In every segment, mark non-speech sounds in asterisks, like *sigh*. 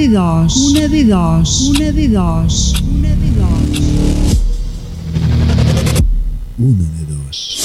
de dos, una de dos, una de dos, una de dos. Una de dos.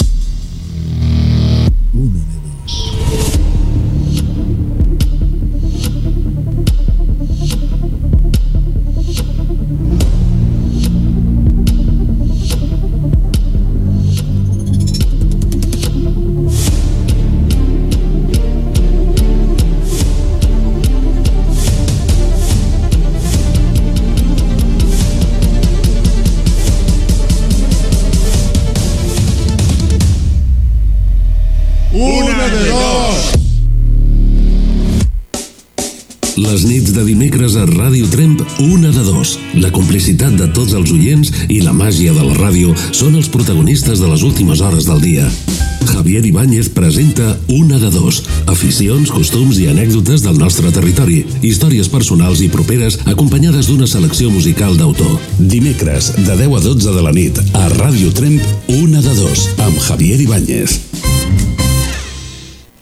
Les nits de dimecres a Ràdio Tremp, una de dos. La complicitat de tots els oients i la màgia de la ràdio són els protagonistes de les últimes hores del dia. Javier Ibáñez presenta Una de dos. Aficions, costums i anècdotes del nostre territori. Històries personals i properes acompanyades d'una selecció musical d'autor. Dimecres, de 10 a 12 de la nit, a Ràdio Tremp, Una de dos, amb Javier Ibáñez.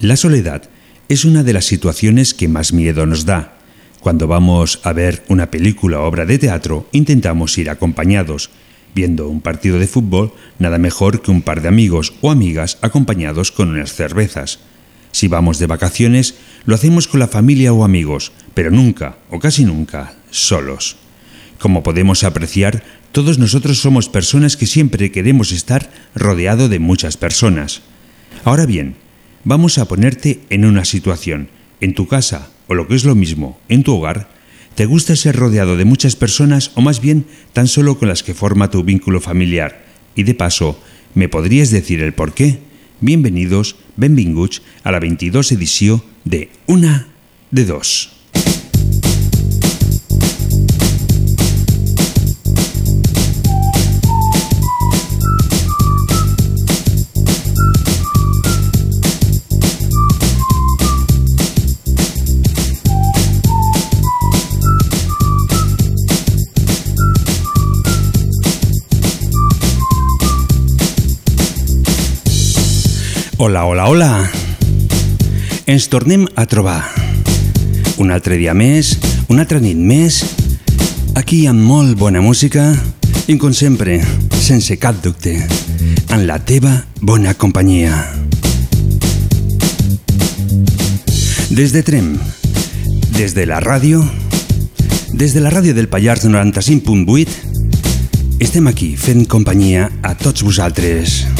La soledad es una de las situaciones que más miedo nos da. Cuando vamos a ver una película o obra de teatro, intentamos ir acompañados. Viendo un partido de fútbol, nada mejor que un par de amigos o amigas acompañados con unas cervezas. Si vamos de vacaciones, lo hacemos con la familia o amigos, pero nunca, o casi nunca, solos. Como podemos apreciar, todos nosotros somos personas que siempre queremos estar rodeado de muchas personas. Ahora bien, vamos a ponerte en una situación. En tu casa, o lo que es lo mismo, en tu hogar, ¿te gusta ser rodeado de muchas personas o más bien tan solo con las que forma tu vínculo familiar? Y de paso, ¿me podrías decir el por qué? Bienvenidos, benvinguts, a la 22 edició de Una de Dos. Hola, hola, hola. Ens tornem a trobar. Un altre dia més, una altra nit més, aquí amb molt bona música i, com sempre, sense cap dubte, en la teva bona companyia. Des de Trem, des de la ràdio, des de la ràdio del Pallars 95.8, estem aquí fent companyia a tots vosaltres.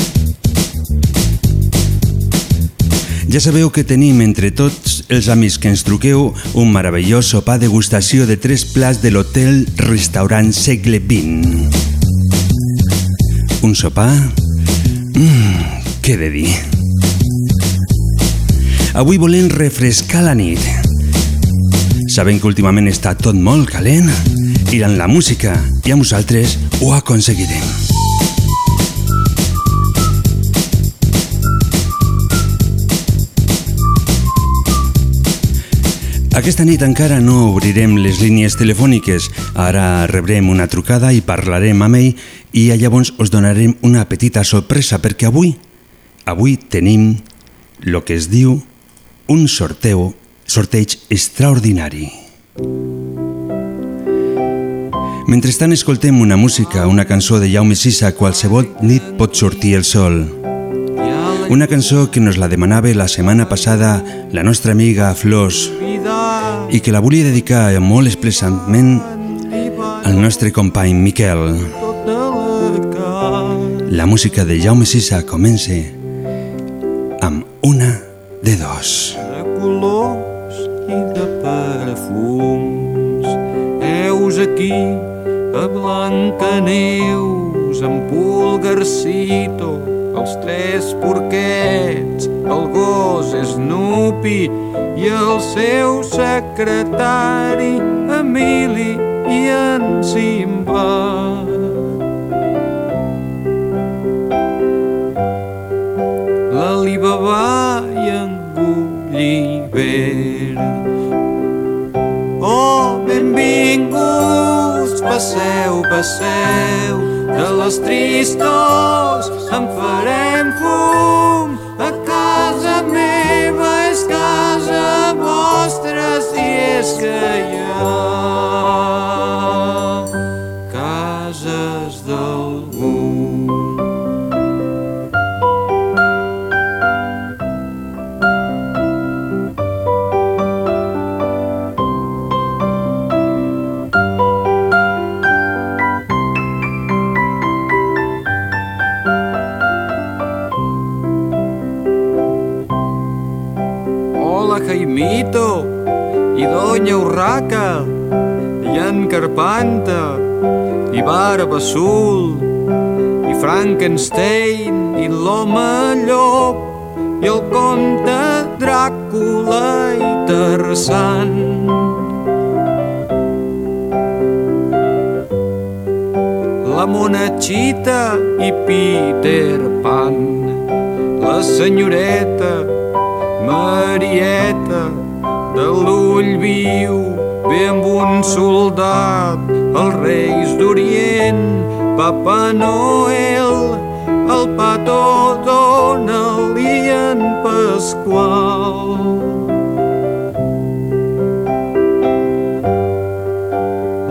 Ja sabeu que tenim entre tots els amics que ens truqueu un meravellós sopar degustació de tres plats de l'hotel restaurant segle XX. Un sopar... Mmm, què de dir? Avui volem refrescar la nit. Sabem que últimament està tot molt calent i amb la música i amb vosaltres ho aconseguirem. Aquesta nit encara no obrirem les línies telefòniques. Ara rebrem una trucada i parlarem amb ell i llavors us donarem una petita sorpresa perquè avui, avui tenim el que es diu un sorteu, sorteig extraordinari. Mentrestant escoltem una música, una cançó de Jaume Sisa, qualsevol nit pot sortir el sol. Una cançó que nos la demanava la setmana passada la nostra amiga Flors i que la volia dedicar molt expressament al nostre company Miquel. La música de Jaume Sisa comença amb una de dos. de colors i de perfums. Heus aquí a Blancaneus, en Pulgarcito, els tres porquets, el gos Snoopy i el seu secretari Emili i en Simba. l'Alibaba i en Gulliver. Oh, benvinguts, passeu, passeu, de les tristors en farem fum. Que hi Urraca i en Carpanta i Barba Azul i Frankenstein i l'home llop i el comte Dràcula i Tarzan. La monachita i Peter Pan, la senyoreta Marieta de l'ull viu ve amb un soldat, els reis d'Orient, Papa Noel, el Pato Donald i en Pasqual.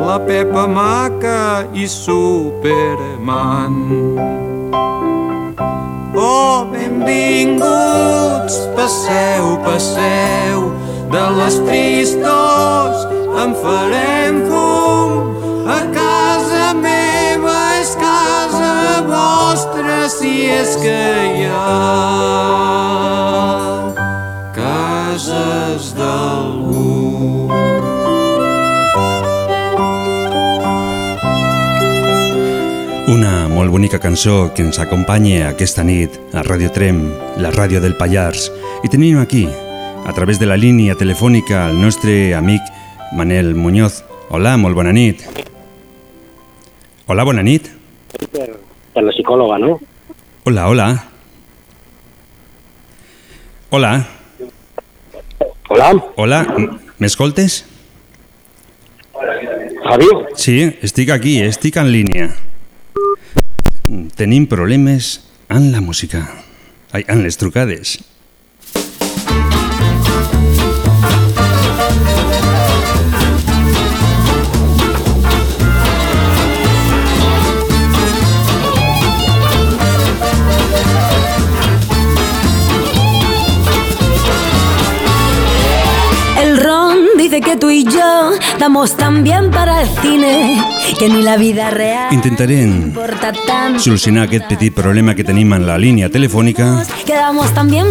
La Pepa Maca i Superman. Oh, benvinguts, passeu, passeu, de les tristors en farem fum. A casa meva és casa vostra si és que hi ha cases d'algú. Una molt bonica cançó que ens acompanya aquesta nit a Radio Trem, la ràdio del Pallars. I tenim aquí, a través de la línia telefònica, el nostre amic Manel Muñoz. Hola, molt bona nit. Hola, bona nit. per, per la psicòloga, no? Hola, hola. Hola, Hola, hola, m'escoltes? Javi? Sí, estic aquí, estic en línia. Tenim problemes en la música. Ai, en les trucades. Dice que tú y yo damos tan bien para el cine que ni la vida real Intentaré solucionar aquest petit problema que tenim en la línia telefònica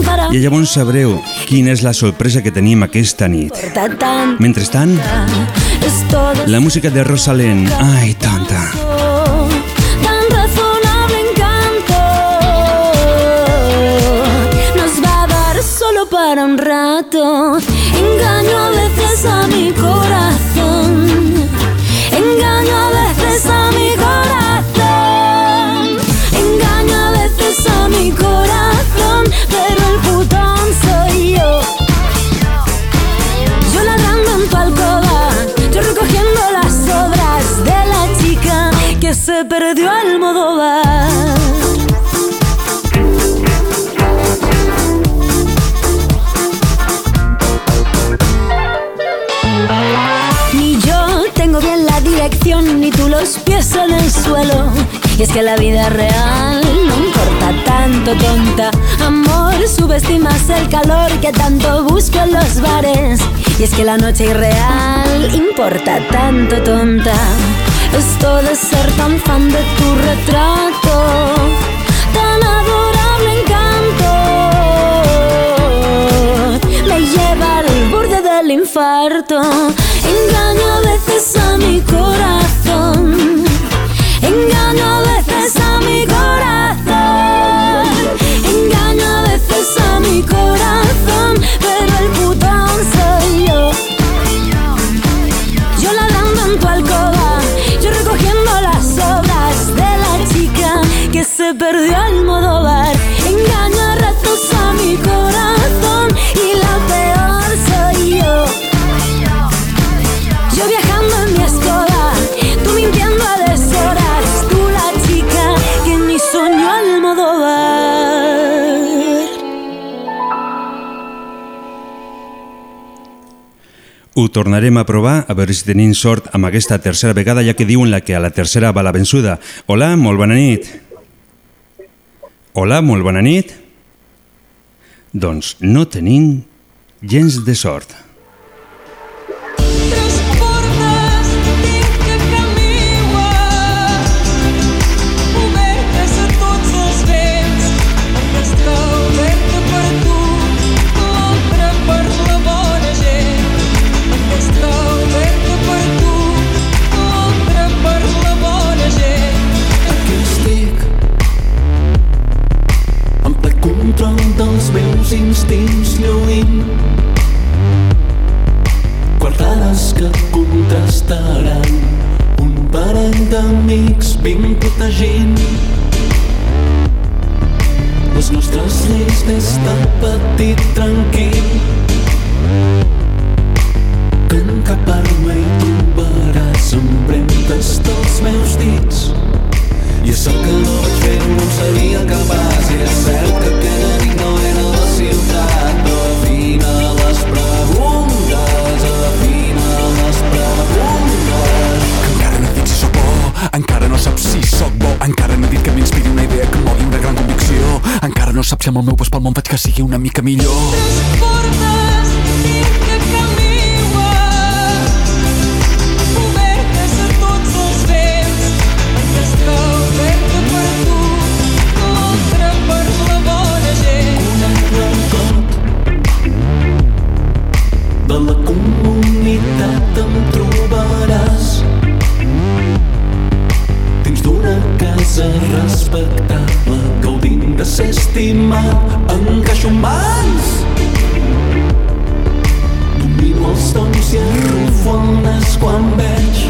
para i llavors sabreu quina és la sorpresa que tenim aquesta nit. Mentrestant, la música de Rosalén, ai, tanta. Para un rato. Engaño a veces a mi corazón. Engaño a veces a mi corazón. Engaño a veces a mi corazón, pero el putón soy yo. Yo ladrando en tu alcoba, yo recogiendo las obras de la chica que se perdió al Almodóvar. Ni ni tú los pies en el suelo. Y es que la vida real no importa tanto, tonta. Amor, subestimas el calor que tanto busco en los bares. Y es que la noche irreal importa tanto, tonta. Esto de ser tan fan de tu retrato, infarto. Engaño a veces a mi corazón. Engaño a veces a mi corazón. Engaño a veces a mi corazón. Pero el putón soy yo. Yo ladrando en tu alcoba. Yo recogiendo las obras de la chica que se perdió al Modóvar. Engaño a ratos a mi corazón. Ho tornarem a provar, a veure si tenim sort amb aquesta tercera vegada, ja que diuen la que a la tercera va la vençuda. Hola, molt bona nit. Hola, molt bona nit. Doncs no tenim gens de sort. Contrastaran un parell d'amics vinc protegint. Les nostres lleis des de petit tranquil. Que en cap arma hi trobaràs empremtes dels meus dits. I cert que no vaig fer-ho, no seria capaç amb el meu pas pel món faig que sigui una mica millor. portes ser estimat encaixo mans domino els tons i arrufo el nas quan veig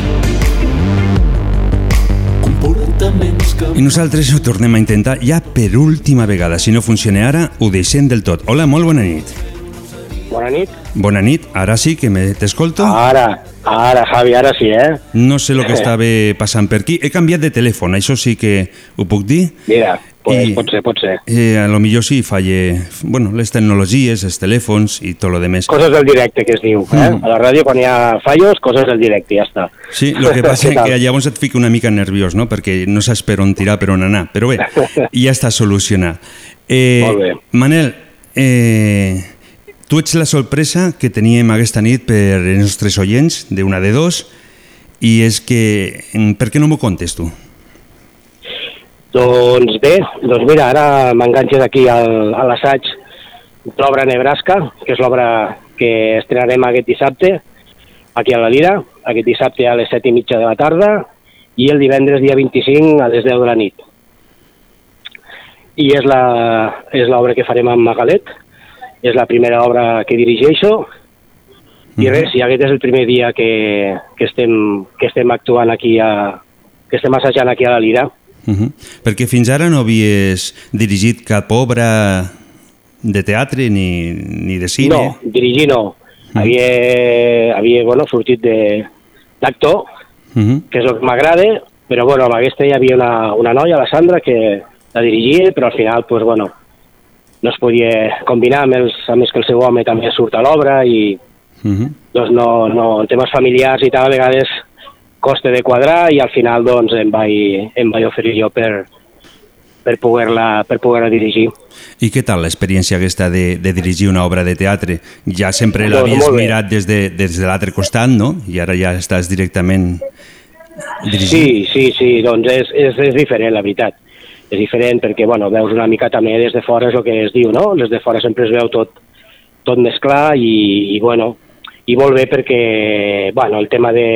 I nosaltres ho tornem a intentar ja per última vegada. Si no funciona ara, ho deixem del tot. Hola, molt bona nit. Bona nit. Bona nit, ara sí que me t'escolto. Ara, ara, Javi, ara sí, eh? No sé el que estava passant per aquí. He canviat de telèfon, això sí que ho puc dir. Mira, pues, I- pot ser, pot ser. Eh, a lo millor sí falle... Bueno, les tecnologies, els telèfons i tot lo demés. Coses del directe, que es diu, eh? Mm. A la ràdio, quan hi ha fallos, coses del directe, ja està. Sí, el que *laughs* passa que llavors et fica una mica nerviós, no? Perquè no saps per on tirar, per on anar. Però bé, *laughs* ja està solucionat. Eh, Molt bé. Manel, eh, tu ets la sorpresa que teníem aquesta nit per els nostres oients, d'una de dos, i és que... mm, Per què no m'ho contes, tu? Doncs bé, doncs mira, ara m'enganxes aquí al, a l'assaig l'obra Nebraska, que és l'obra que estrenarem aquest dissabte, aquí a la Lira, aquest dissabte a les set i mitja de la tarda, i el divendres dia 25 a les 10 de la nit. I és l'obra que farem amb Magalet, és la primera obra que dirigeixo, i res, i aquest és el primer dia que, que, estem, que estem actuant aquí, a, que estem assajant aquí a la Lira. Uh -huh. Perquè fins ara no havies dirigit cap obra de teatre ni, ni de cine. No, dirigir no. Havia, havia bueno, sortit de- d'actor, Uh -huh. que és el que m'agrada, però bueno, amb aquesta hi havia una, una noia, la Sandra, que la dirigia, però al final, pues, bueno, no es podia combinar, amb, els, a més que el seu home també surt a l'obra i Uh -huh. doncs no, no, en temes familiars i tal, a vegades costa de quadrar i al final doncs em vaig, em vaig oferir jo per, per poder-la per poder dirigir. I què tal l'experiència aquesta de, de dirigir una obra de teatre? Ja sempre Doncs l'havies bé. mirat des de, des de l'altre costat, no? I ara ja estàs directament dirigint. Sí, sí, sí, doncs és, és, és diferent, la veritat. És diferent perquè, bueno, veus una mica també des de fora és el que es diu, no? Des de fora sempre es veu tot, tot més clar i, i bueno, i molt bé perquè, bueno, el tema de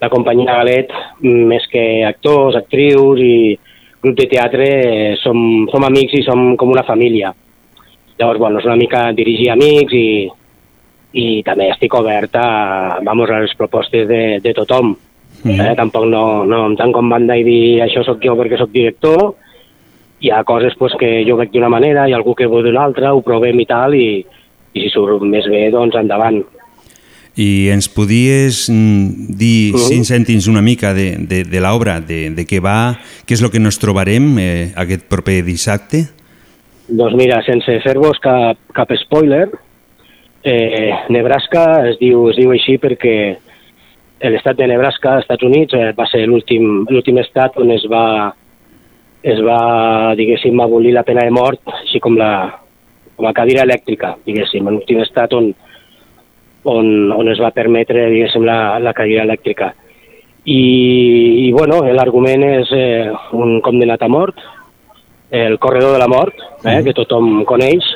la companyia Galet, més que actors, actrius i grup de teatre, som, som amics i som com una família. Llavors, bueno, és una mica dirigir amics i, i també estic obert a, vamos, a les propostes de, de tothom. Mhm. Eh, tampoc no, no tant com banda i dir això sóc jo perquè sóc director, hi ha coses pues, que jo veig d'una manera i algú que vol d'una altra, ho provem i tal, i, i si surt més bé, doncs endavant. I ens podies mm, dir, Mhm. cinc cèntims una mica de, de, de l'obra, de, de què va, què és el que nos trobarem eh, aquest proper dissabte? Doncs mira, sense fer-vos cap, cap spoiler, eh, Nebraska es diu, es diu així perquè l'estat de Nebraska, als Estats Units, eh, va ser l'últim l'últim estat on es va, es va, diguéssim, abolir la pena de mort, així com la, com la cadira elèctrica, diguéssim, l'últim estat on, on, on es va permetre, diguéssim, la, la cadira elèctrica. I, i bueno, l'argument és eh, un condemnat a mort, el corredor de la mort, eh, que tothom coneix,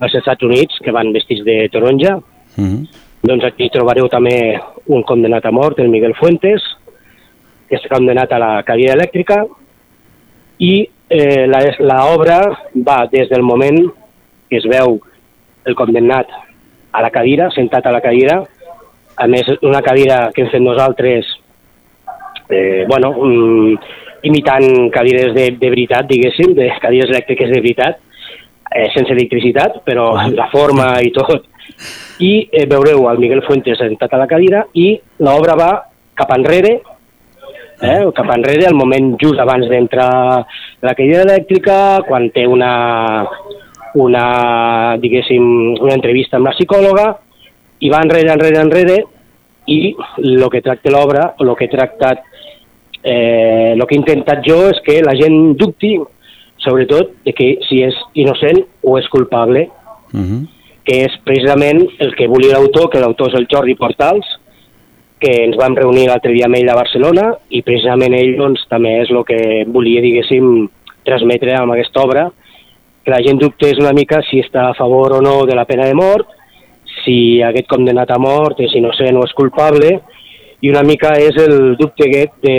als Estats Units, que van vestits de taronja. Uh -huh. Doncs aquí trobareu també un condemnat a mort, el Miguel Fuentes, que està condemnat a la cadira elèctrica, i eh, la, la obra va des del moment que es veu el condemnat a la cadira, sentat a la cadira, a més una cadira que hem fet nosaltres, eh, bueno, mm, imitant cadires de, de veritat, diguéssim, de *laughs* cadires elèctriques de veritat, eh, sense electricitat, però la forma i tot. I eh, veureu el Miguel Fuentes sentat a la cadira i l'obra va cap enrere, eh, cap enrere, al moment just abans d'entrar la cadira elèctrica, quan té una, una, diguéssim, una entrevista amb la psicòloga, i va enrere, enrere, enrere, i el que tracta l'obra, o el que he tractat, eh, el que he intentat jo és que la gent dubti, sobretot, de que si és innocent o és culpable, Uh -huh. que és precisament el que volia l'autor, que l'autor és el Jordi Portals, que ens vam reunir l'altre dia amb ell a Barcelona i precisament ell doncs, també és el que volia, diguéssim, transmetre amb aquesta obra, que la gent dubtés una mica si està a favor o no de la pena de mort, si aquest condemnat a mort és innocent o és culpable, i una mica és el dubte aquest de,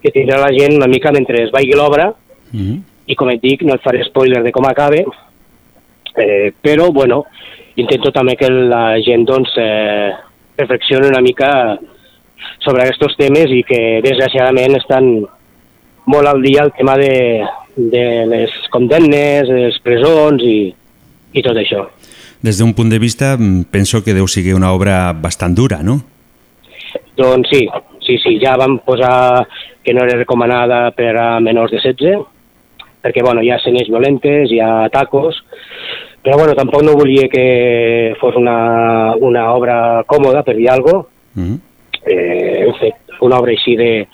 que tindrà la gent una mica mentre es vagi l'obra, Uh -huh. i com et dic, no et faré spoiler de com acabe, eh, però, bueno, intento també que la gent, doncs, eh, reflexioni una mica sobre aquests temes i que, desgraciadament, estan molt al dia el tema de, de les condemnes, les presons i, i tot això. Des d'un punt de vista, mm, penso que deu ser una obra bastant dura, no? Doncs sí, sí, sí, ja vam posar que no era recomanada per a menors de 16, perquè bueno, hi ha escenes violentes, hi ha tacos, però bueno, tampoc no volia que fos una, una obra còmoda, per dir alguna cosa. Uh -huh. Eh, hem fet una obra així de-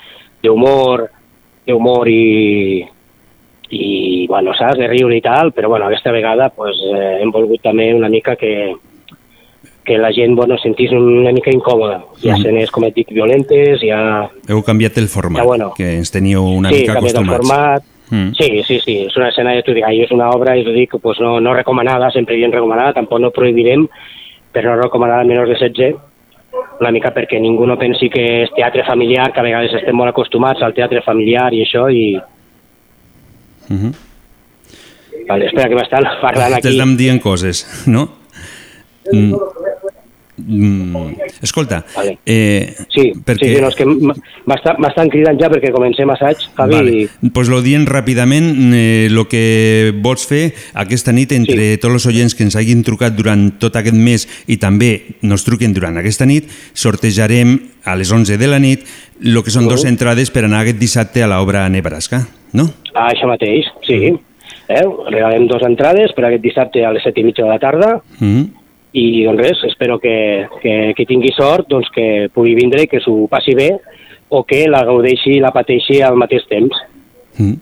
d'humor, d'humor i, i, bueno, saps, de riure i tal, però bueno, aquesta vegada pues, eh, hem volgut també una mica que, que la gent bueno, sentís una mica incòmoda. Hi ha Mhm. escenes, com et dic, violentes, hi ha... Heu canviat el format, Ja, bueno. que ens teníeu una sí, mica canviat el acostumats. format. Mm. Sí, sí, sí, és una escena, ja t'ho dic, és una obra, i t'ho dic, pues no, no recomanada, sempre diem recomanada, tampoc no prohibirem, però no recomanada a menors de 16, una mica perquè ningú no pensi que és teatre familiar, que a vegades estem molt acostumats al teatre familiar i això, i... Uh -huh. Vale, espera, que m'estan parlant aquí. T'estem dient coses, no? Mm. Mm. Escolta, Vale. eh, Sí, perquè... sí, no, és que m'estan cridant ja perquè comencem assaig, Javi, Vale. i... Pues lo dient ràpidament, eh, lo que vols fer aquesta nit entre Sí. tots els oients que ens hagin trucat durant tot aquest mes i també nos truquen durant aquesta nit, sortejarem a les 11 de la nit el que són Mhm. dues entrades per anar aquest dissabte a l'obra Nebraska, no? Ah, això mateix, sí. Eh? Regalem dues entrades per aquest dissabte a les set i mitja de la tarda, Mm i doncs res, espero que, que, que tingui sort, doncs que pugui vindre i que s'ho passi bé o que la gaudeixi i la pateixi al mateix temps. Mm.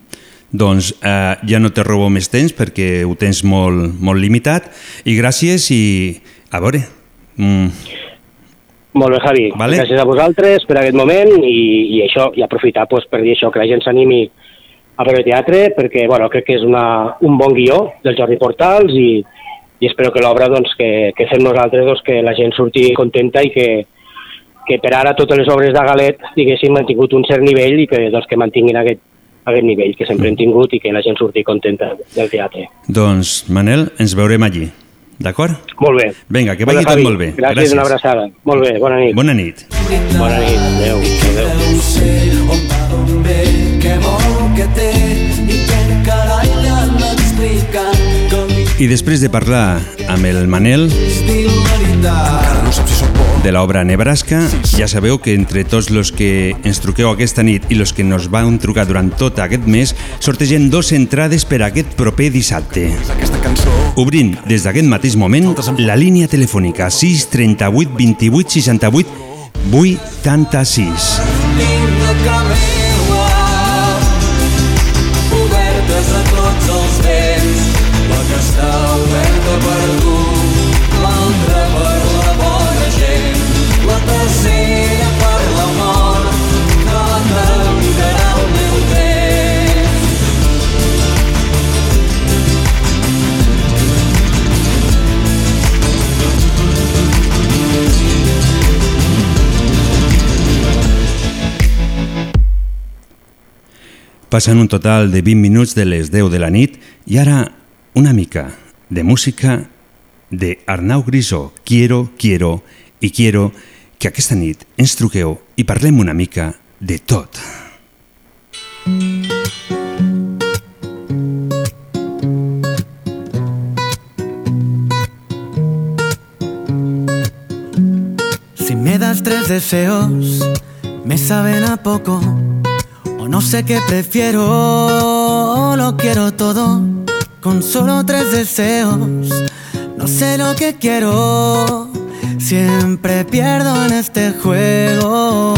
Doncs eh, ja no te robo més temps perquè ho tens molt, molt limitat i gràcies i a veure mm, Molt bé, Javi. Vale. Gràcies a vosaltres per aquest moment i, i això, i aprofitar doncs, per dir això, que la gent s'animi a veure teatre, perquè bueno, crec que és una, un bon guió del Jordi Portals i, i espero que l'obra doncs, que, que fem nosaltres doncs, que la gent surti contenta i que, que per ara totes les obres de Galet diguéssim han tingut un cert nivell i que, doncs, que mantinguin aquest, aquest nivell que sempre hem tingut i que la gent surti contenta del teatre. doncs Manel, ens veurem allí d'acord? Molt bé. Vinga, que vagi tot molt bé. Gràcies, Gràcies. una abraçada. Molt bé, bona nit. Bona nit. Bona nit, adéu. adéu. Deu I després de parlar amb el Manel de l'obra Nebraska, ja sabeu que entre tots els que ens truqueu aquesta nit i els que nos van trucar durant tot aquest mes, sortegem dos entrades per aquest proper dissabte. Obrint des d'aquest mateix moment la línia telefònica 6 38 28 68 86. Passen un total de 20 minuts de les 10 de la nit i ara una mica de música de Arnau Grisó, Quiero, Quiero i Quiero que aquesta nit ens truqueu i parlem una mica de tot. Si me das tres deseos, me saben a poco. No sé qué prefiero, lo quiero todo. Con solo tres deseos, no sé lo que quiero. Siempre pierdo en este juego.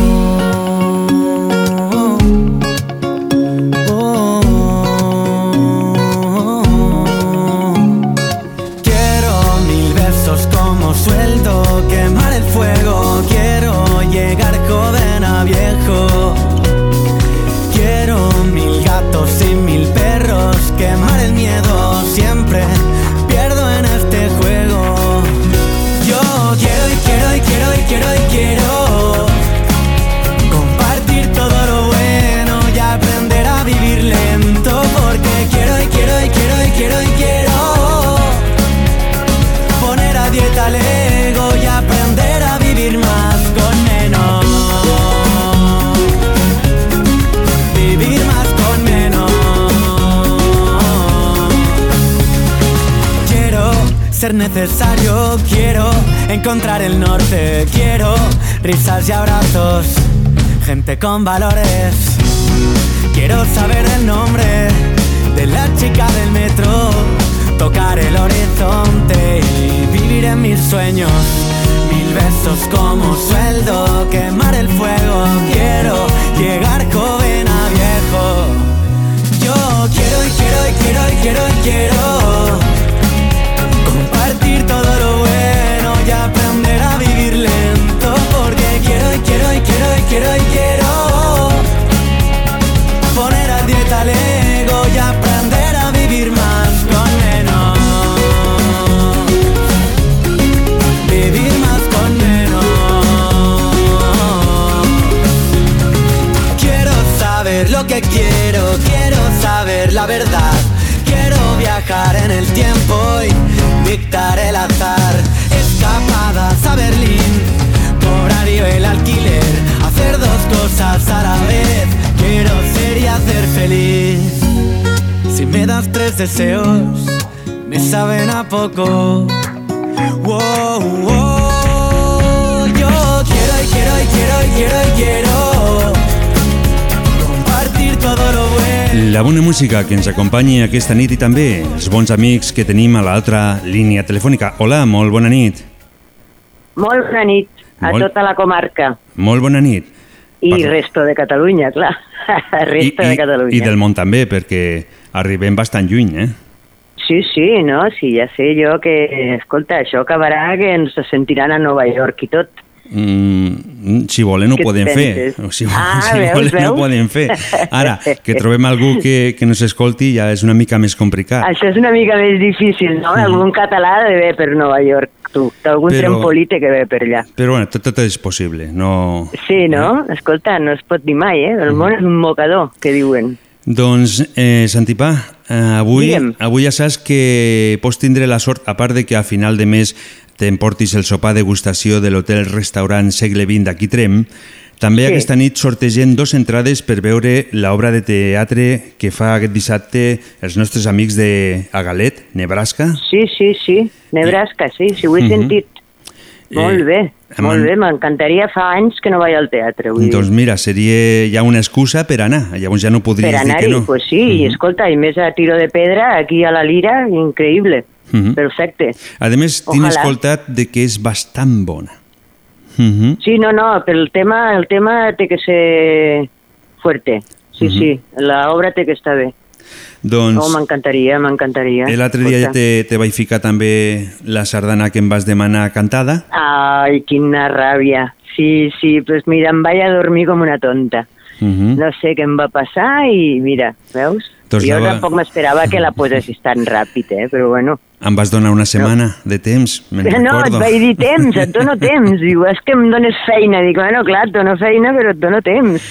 Necesario, quiero encontrar el norte, quiero risas y abrazos, gente con valores. Quiero saber el nombre de la chica del metro, tocar el horizonte y vivir en mis sueños. Mil besos como sueldo, quemar el fuego. Feliz. Si me das tres deseos, me saben a poco. Wow, wow. Yo quiero y quiero y quiero y quiero y quiero compartir todo lo bueno. La bona música que ens acompanyi aquesta nit i també els bons amics que tenim a l'altra línia telefònica. Hola, molt bona nit. Molt bona nit a Molt- tota la comarca Molt bona nit. I Parla- resto de Catalunya, clar. *laughs* resto de Catalunya. I del món també, perquè arribem bastant lluny, eh? Sí, sí, no? Sí, ja sé jo que, escolta, això acabarà que ens sentiran a Nova York i tot. Mm, si volen ho Què fer. penses? O *laughs* Si, Ah, si veus, volen ho veus? poden fer. Ara, que *laughs* trobem algú que, que no s'escolti ja és una mica més complicat. Això és una mica més difícil, no? Algun català de ve per Nova York, tu. Algun Però- trampolí té que ve per allà. Però bueno, tot, tot és possible. No... Sí, no? Escolta, no es pot dir mai, eh? El món és un mocador, que diuen. Doncs, eh, Santipà, eh, avui, Digue'm. avui ja saps que pots tindre la sort, a part de que a final de mes t'emportis el sopar degustació de l'hotel-restaurant Segle XX d'aquí Trem, també Sí. aquesta nit sortegem dos entrades per veure l'obra de teatre que fa aquest dissabte els nostres amics de Agalet, Nebraska. Sí, sí, sí. Nebraska, sí, sí, ho he Mhm. sentit. Molt Eh, bé, amb- molt bé. M'encantaria fa anys que no vaig al teatre. Vull dir. Doncs mira, seria ja una excusa per anar, llavors ja no podries dir que no. pues sí, i escolta, i més a tiro de pedra, aquí a la Lira, increïble. Mhm. Perfecte. A més, tinc escoltat de que és bastant bona. Mhm. Sí, no, no, però el tema, el tema té que ser fuerte. Sí, Mhm. sí, la obra té que estar bé. Doncs... No, m'encantaria, m'encantaria. L'altre dia ja te, te vaig ficar també la sardana que em vas demanar cantada. Ai, quina ràbia. Sí, sí, pues mira, em vaig a dormir com una tonta. Uh -huh. No sé què em va passar i mira, veus? Doncs jo la va- tampoc m'esperava que la posessis tan ràpid, eh? però bueno. Em vas donar una setmana de temps, me'n No, et recordo. vaig dir temps, et dono *laughs* temps. Diu, és que em dones feina. Dic, bueno, clar, et dono feina, però et dono temps.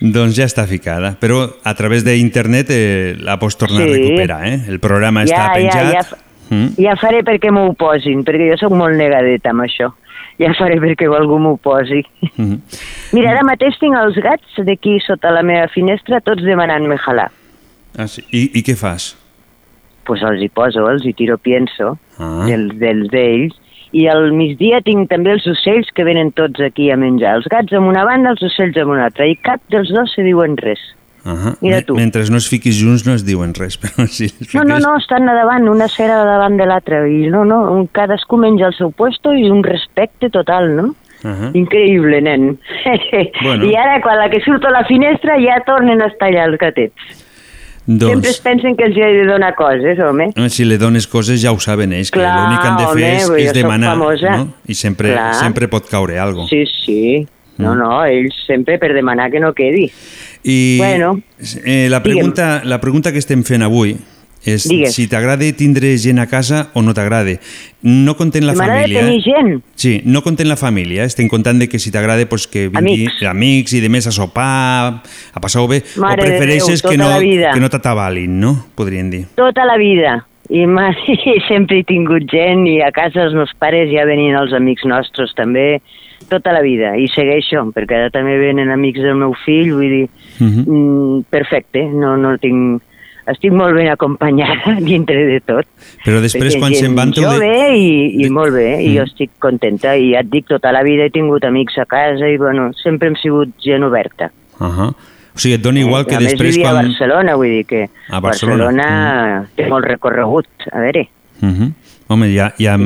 Doncs ja està ficada. Però a través d'internet eh, la pots tornar Sí. a recuperar, eh? El programa està ja, penjat. ja, ja, Mm. Ja faré perquè m'ho posin, perquè jo sóc molt negadeta amb això. Ja faré perquè algú m'ho posi. Mm. Mira, ara mateix tinc els gats d'aquí sota la meva finestra, tots demanant-me jalar. Ah, sí. I, I què fas? pues els hi poso, els hi tiro pienso Ah. dels d'ells i al migdia tinc també els ocells que venen tots aquí a menjar. Els gats amb una banda, els ocells amb una altra i cap dels dos se diuen res. Ah Mira tu. Mentre no es fiquis junts no es diuen res, *laughs* però si es No, no, no, estan a davant, una cera davant de l'altra i no, no, cadascú menja el seu puesto i un respecte total, no? Ah. Increïble, nen. *laughs* Bueno. I ara, quan la que surto a la finestra, ja tornen a estar allà els gatets. Sempre es Doncs, pensen que els hi he de donar coses, home. home, si li dones coses ja ho saben ells, que Clar, l'únic que han de fer home, és, jo és demanar, famosa. no? I sempre, Clar. sempre pot caure alguna Sí, sí. No, Mm. no, ells sempre per demanar que no quedi. I Bueno, eh, la, pregunta, la pregunta que estem fent avui és Digues. si t'agrada tindre gent a casa o no t'agrada. No content la família. tenir gent. Sí, no content la família, eh? estem contant de que si t'agrada pues, que vingui Amics. amics i de més a sopar, a passar-ho bé, Mare o prefereixes Déu, que tota no, que no t'atabalin, no? Podríem dir. Tota la vida. I, *laughs* I sempre he tingut gent i a casa els meus pares ja venien els amics nostres també, tota la vida. I segueixo, perquè ara també venen amics del meu fill, vull dir, Mhm. mm, perfecte, no, no tinc... Estic molt ben acompanyada *laughs* dintre de tot. Però després Perquè quan se'n van... de- jove i, i molt bé, i jo Mm. estic contenta i ja et dic, tota la vida he tingut amics a casa i bueno, sempre hem sigut gent oberta. Uh O sigui, et dona igual que a més després vivia quan... a Barcelona, vull dir que A Barcelona. Barcelona té molt recorregut, a veure. Uh -huh. Home, ja... ja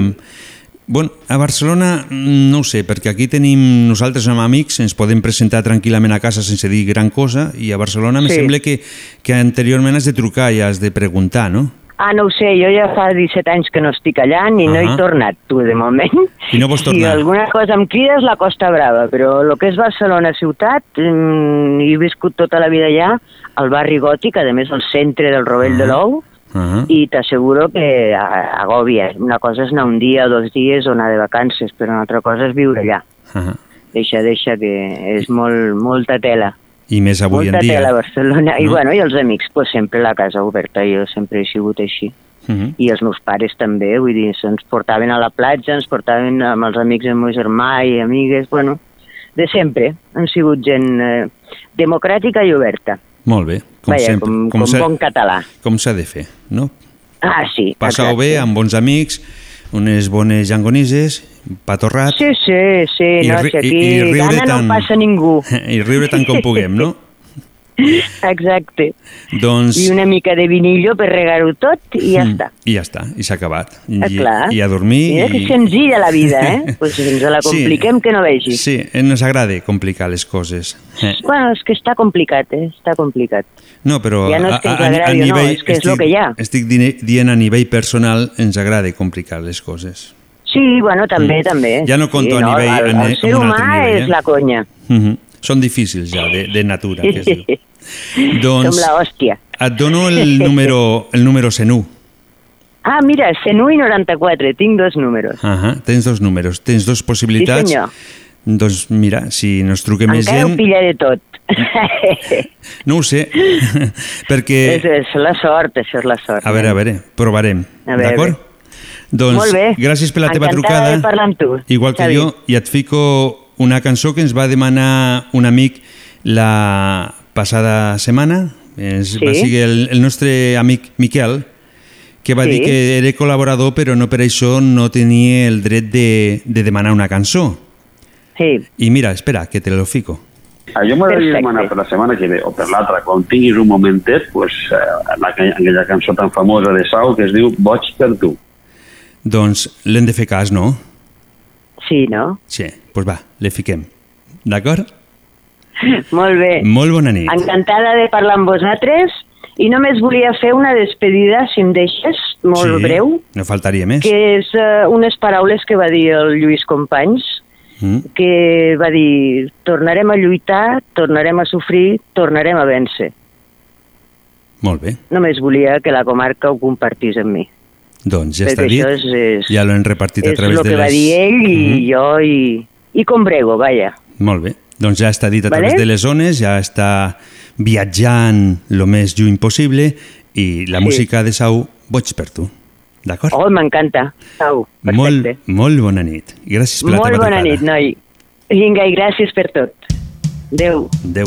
Bueno, a Barcelona mm, no ho sé, perquè aquí tenim, nosaltres amb amics, ens podem presentar tranquil·lament a casa sense dir gran cosa, i a Barcelona me Sí. sembla que, que anteriorment has de trucar i has de preguntar, no? Ah, no ho sé, jo ja fa 17 anys que no estic allà ni no he tornat, tu, de moment. I no vols Si tornar? alguna cosa em crides, la Costa Brava, però el que és Barcelona ciutat, mm, he viscut tota la vida allà, al barri gòtic, a més al centre del Rovell de l'Ou, Uh i t'asseguro que agòbia. Una cosa és anar un dia o dos dies o anar de vacances, però una altra cosa és viure allà. -huh. Deixa, deixa, que és molt, molta tela. I més avui molta en dia. tela a Barcelona. I No? bueno, i els amics, pues, sempre la casa oberta, jo sempre he sigut així. Uh -huh. I els meus pares també, vull dir, ens portaven a la platja, ens portaven amb els amics del meu germà i amigues, bueno, de sempre. Han sigut gent eh, democràtica i oberta. Molt bé, com Vaja, sempre. com, com, s'ha- bon català. com s'ha de fer, no? Ah, sí. Exacte. bé amb bons amics, unes bones llangonisses, pa torrat, Sí, sí, sí, I no, ri- si aquí i- i riure gana tant. no passa ningú. *laughs* i riure tant com puguem, no? *laughs* Exacte. Doncs... I una mica de vinillo per regar-ho tot i ja Mm, està. I ja està, i s'ha acabat. I, Ah, clar. I a dormir... Mira que i... senzilla la vida, eh? *laughs* pues ens la compliquem que no vegis. Sí, eh, nos agrada complicar les coses. Eh. Bueno, és que està complicat, eh? Està complicat. No, però Ja no és que ens agradi o no, és que és lo que hi ha. estic dient a nivell personal, ens agrada complicar les coses. Sí, bueno, també, també. Mm. Ja no conto sí, a nivell- El, a el ne- ser a humà nivell, és eh? la conya. Uh -huh. Són difícils ja, de, de natura, que es diu. *laughs* *laughs* Doncs Som la hòstia. et dono el número, *laughs* el número Senú. Ah, mira, 101 i 94, tinc dos números. -huh. Tens dos números, tens dos possibilitats. Sí, senyor. Doncs mira, si nos truque més Encara ho gent... pillaré tot. *laughs* No ho sé, perquè... és, és la sort, això és la sort. A veure, a veure, provarem, d'acord? Doncs Molt bé. gràcies per la teva Encantada trucada. de parlar amb tu, Igual que Xavi. jo, i et fico una cançó que ens va demanar un amic la passada setmana. És, Sí. Va ser el, el nostre amic Miquel, que va Sí. dir que era col·laborador però no per això no tenia el dret de, de demanar una cançó. Sí. I mira, espera, que te lo fico. Ah, jo m'agradaria demanar per la setmana que ve, o per l'altra, quan tinguis un momentet, pues, eh, la, aquella cançó tan famosa de Sau que es diu Boig per tu. Doncs l'hem de fer cas, no? Sí, no? Sí, doncs pues va, le fiquem. D'acord? *laughs* Molt bé. Molt bona nit. Encantada de parlar amb vosaltres i només volia fer una despedida, si em deixes, molt sí, breu, No faltaria més. que és uh, unes paraules que va dir el Lluís Companys, Mm? que va dir tornarem a lluitar, tornarem a sofrir, tornarem a vèncer. Molt bé. Només volia que la comarca ho compartís amb mi. Doncs ja Perquè està dit. és, és, ja l'hem repartit a és través el de que les... va dir ell i Mhm. jo i, i Combrego, vaja. Molt bé. Doncs ja està dit a Vale? través de les zones, ja està viatjant lo més lluny possible i la Sí. música de Sau, boig per tu. D'acord? Oh, m'encanta. Au, Molt, perfecte. molt bona nit. Gràcies per la Molt teva bona trucada. nit, noi. Vinga, i gràcies per tot. Adéu. Adéu.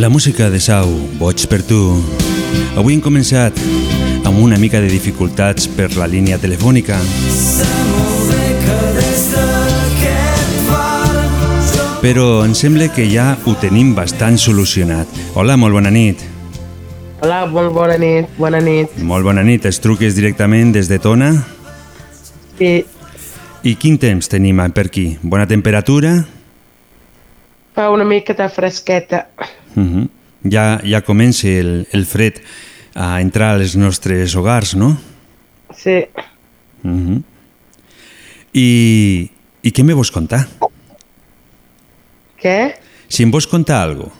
La música de Sau, Boig per tu. Avui hem començat amb una mica de dificultats per la línia telefònica, però em sembla que ja ho tenim bastant solucionat. Hola, molt bona nit. Hola, molt bona nit, bona nit. Molt bona nit, es truques directament des de Tona? Sí, I quin temps tenim per aquí? Bona temperatura? fa una mica de fresqueta. Uh -huh. ja, ja comença el, el fred a entrar als nostres hogars, no? Sí, Uh -huh. I, I què me vols contar? què? Si em vols contar algo.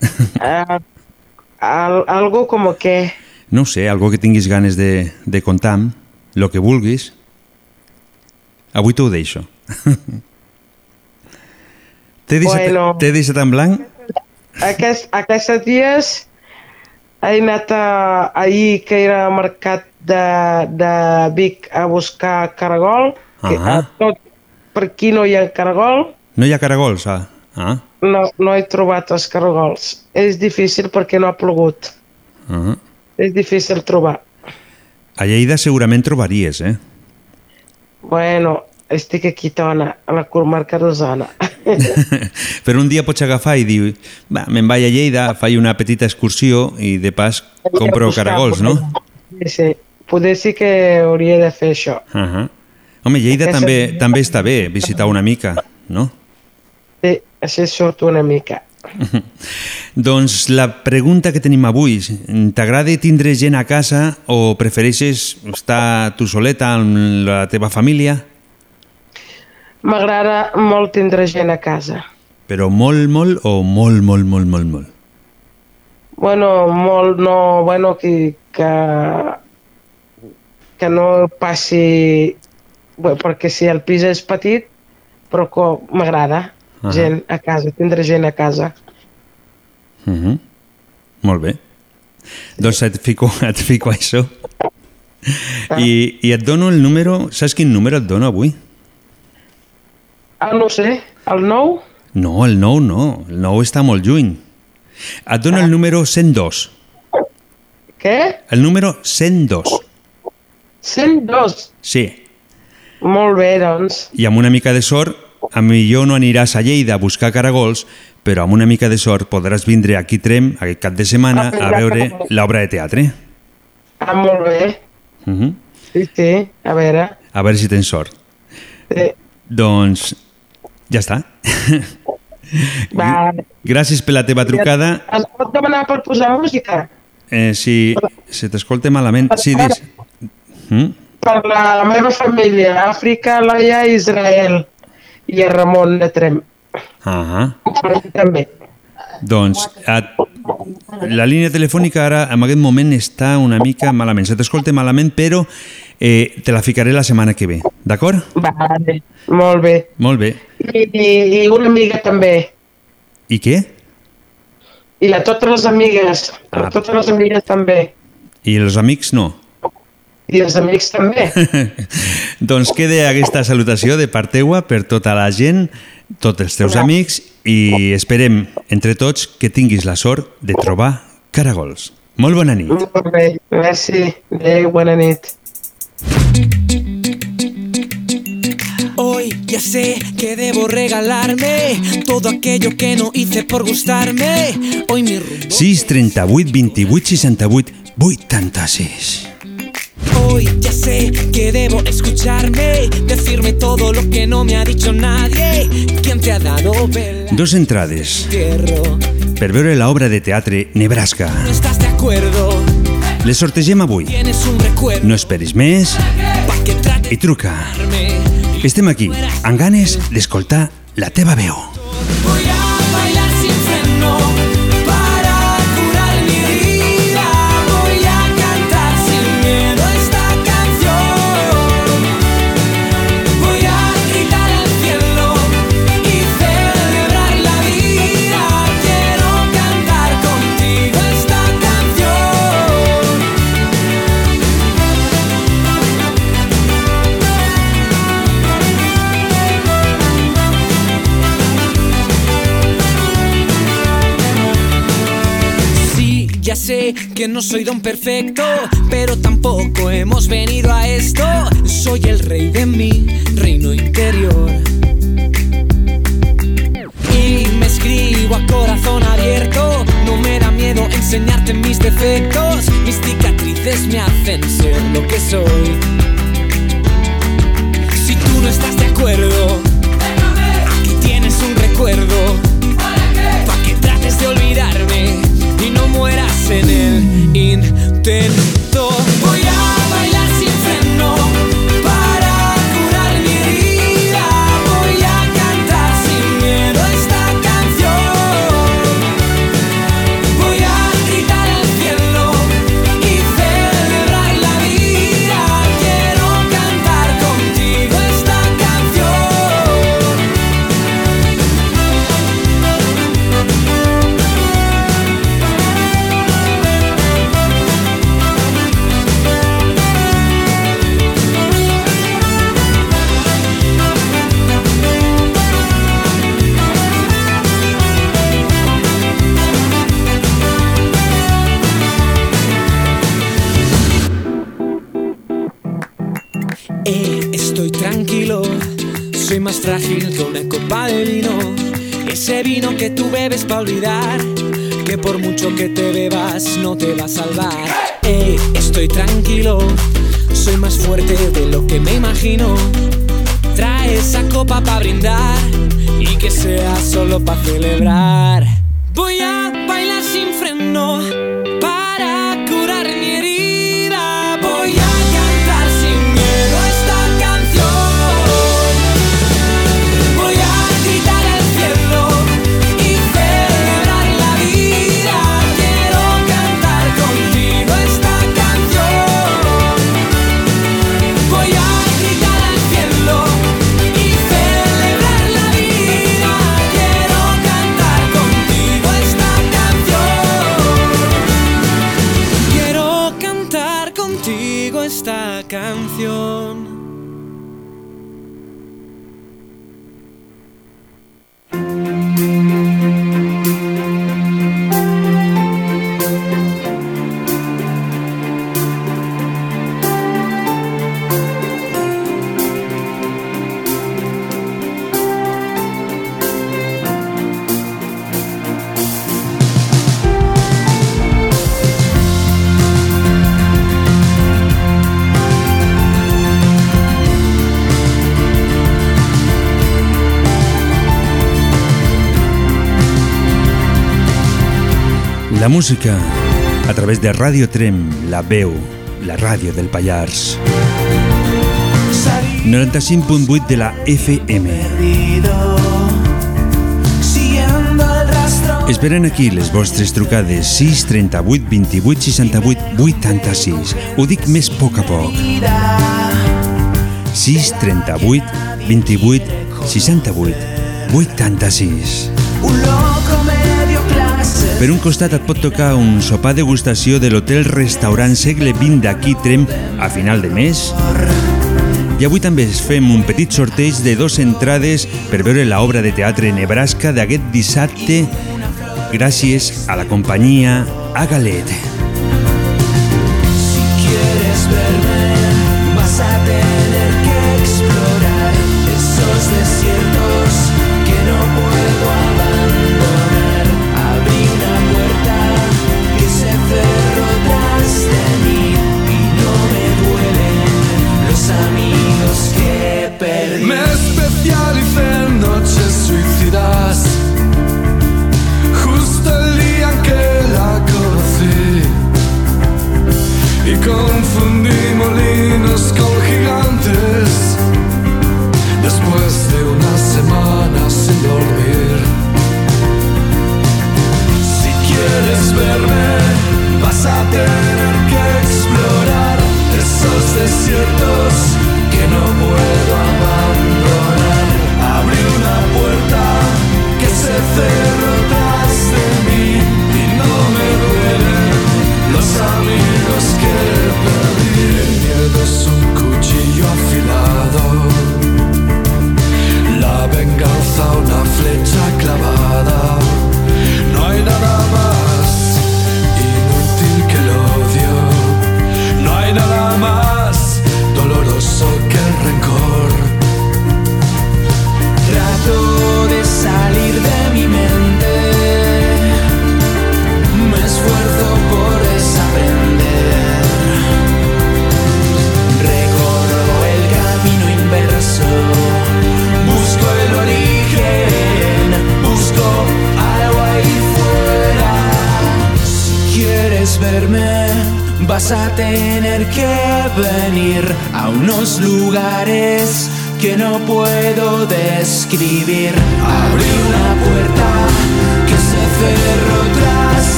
Uh, *laughs* al, algo como que... No sé, algo que tinguis ganes de, de contar, lo que vulguis. Avui t'ho deixo. *laughs* T'he deixat, Bueno. deixat en blanc? Aquest, aquests dies he anat a, ahir que era al mercat de, de Vic a buscar caragol, que Ah. a tot per aquí no hi ha caragol, No hi ha caragols, ah. ah. no, no he trobat els caragols. És difícil perquè no ha plogut. ah. És difícil trobar. A Lleida segurament trobaries, eh? Bueno, estic aquí, Tona, a la comarca d'Osona. *laughs* Però un dia pots agafar i dir va, me'n vaig a Lleida, faig una petita excursió i de pas compro buscar, caragols, no? Sí, sí. Poder sí que hauria de fer això. Uh -huh. Home, Lleida Aquesta- també, també està bé visitar una mica, no? Sí, així surt una mica. *laughs* Doncs la pregunta que tenim avui, t'agrada tindre gent a casa o prefereixes estar tu soleta amb la teva família? M'agrada molt tindre gent a casa. Però molt, molt o molt, molt, molt, molt, molt? Bueno, molt no... Bueno, que, que, que no passi... Bé, perquè si el pis és petit, però m'agrada Ahà. gent a casa, tindre gent a casa. Uh -huh. Molt bé. Doncs et fico, *laughs* et fico això. I, I et dono el número... Saps quin número et dono avui? Ah, no sé, el nou? No, el 9 no. El 9 està molt lluny. Et dono el número 102. Què? El número 102. 102. Sí. Molt bé, doncs. I amb una mica de sort, a millor no aniràs a Lleida a buscar caragols, però amb una mica de sort podràs vindre aquí a Trem aquest cap de setmana a veure l'obra de teatre. Ah, molt bé. Uh -huh. Sí, sí, a veure. A veure si tens sort. Sí. Doncs ja està. *laughs* Va. Gràcies per la teva trucada. Es pot demanar per posar música? Eh, si se t'escolta malament... Sí, dis... Mm? Per la, meva família, Àfrica, Laia i Israel. I el Ramon de Trem. Ah mi també. Doncs et... la línia telefònica ara en aquest moment està una mica malament. Se t'escolta malament, però eh, te la ficaré la setmana que ve. D'acord? Vale, molt bé. Molt bé. I, i, una amiga també. I què? I a totes les amigues. A Ah. totes les amigues també. I els amics no? I els amics també. *laughs* doncs queda aquesta salutació de part teua per tota la gent, tots els teus amics i esperem entre tots que tinguis la sort de trobar caragols. Molt bona nit. Molt bé, merci. Adéu, bona nit. Hoy ya sé que debo regalarme todo aquello que no hice por gustarme. Hoy mi rumbo 6 38 28 68 86 Hoy ya sé que debo escucharme, decirme todo lo que no me ha dicho nadie. ¿Quién te ha dado vela? Dos entrades per veure l'obra de teatre Nebraska. no estás de acuerdo, Les sortegem avui. tienes un recuerdo. No esperis més i truca. Estem aquí, amb ganes d'escoltar la teva veu. Voy que no soy don perfecto, pero tampoco hemos venido a esto. Soy el rey de mi reino interior. Y me escribo a corazón abierto, no me da miedo enseñarte mis defectos. Mis cicatrices me hacen ser lo que soy. Si tú no estás de acuerdo, aquí tienes un recuerdo. Pa' que trates de olvidarme en el intento. Voy a frágil que una copa de vino. Ese vino que tú bebes para olvidar, que por mucho que te bebas no te va a salvar. Eh, estoy tranquilo, soy más fuerte de lo que me imagino. Trae esa copa para brindar y que sea solo para celebrar. Voy a bailar sin freno música a través de Radio Trem, la veu, la ràdio del Pallars. 95.8 de la FM. Esperen aquí les vostres trucades 6 38 28 68 86. Ho dic més a poc a poc. 6 38 28 68 86. un loco medio clase Per un costat et pot tocar un sopar degustació de l'hotel restaurant segle XX d'aquí Trem a final de mes. I avui també es fem un petit sorteig de dos entrades per veure l'obra de teatre Nebraska d'aquest dissabte gràcies a la companyia Agalet.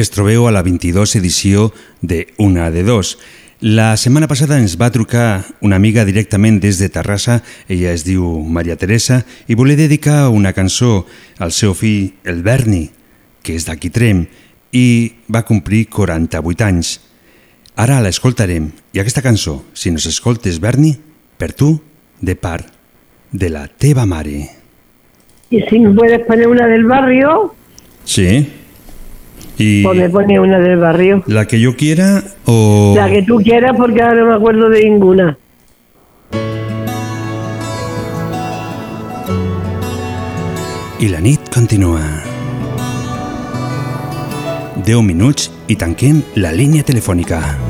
Es trobeu a la 22 edició de Una de Dos. La setmana passada ens va trucar una amiga directament des de Terrassa, ella es diu Maria Teresa, i volia dedicar una cançó al seu fill, el Berni, que és d'aquí Trem, i va complir 48 anys. Ara l'escoltarem, i aquesta cançó, si nos escoltes, Berni, per tu, de part de la teva mare. Y si me puedes poner una del barrio, Sí. Y pues me pone una del barrio. la que yo quiera o... La que tú quieras porque ahora no me acuerdo de ninguna. I la nit continua. 10 minuts i tanquem la línia telefònica.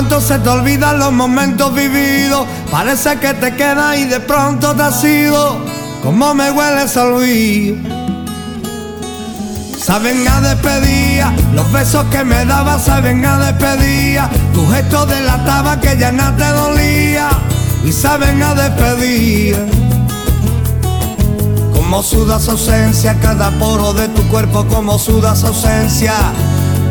Pronto se te olvidan los momentos vividos. Parece que te queda y de pronto te has ido. Como me hueles al olvido. Saben a despedida, los besos que me dabas saben a despedida. Tu gesto delataba que ya nada te dolía. Y saben a despedida. Como sudas ausencia, cada poro de tu cuerpo como sudas ausencia.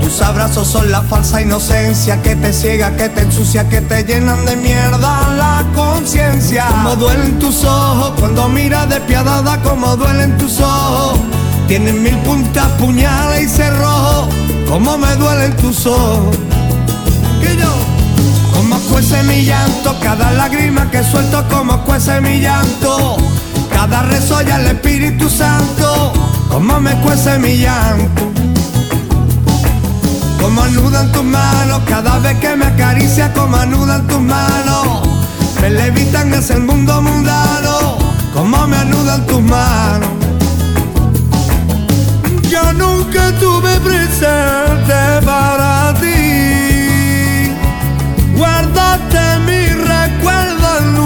Tus abrazos son la falsa inocencia que te ciega, que te ensucia, que te llenan de mierda la conciencia. Como duelen tus ojos cuando miras despiadada, como duelen tus ojos. Tienen mil puntas, puñales y cerrojos, como me duelen tus ojos. Como cuece mi llanto, cada lágrima que suelto, como cuece mi llanto. Cada rezo y el Espíritu Santo, como me cuece mi llanto. Como anudan tus manos cada vez que me acaricia, como anudan tus manos. Me levitan hacia el mundo mundano, como me anudan tus manos. Yo nunca tuve presente para ti. Guardaste mi recuerdo en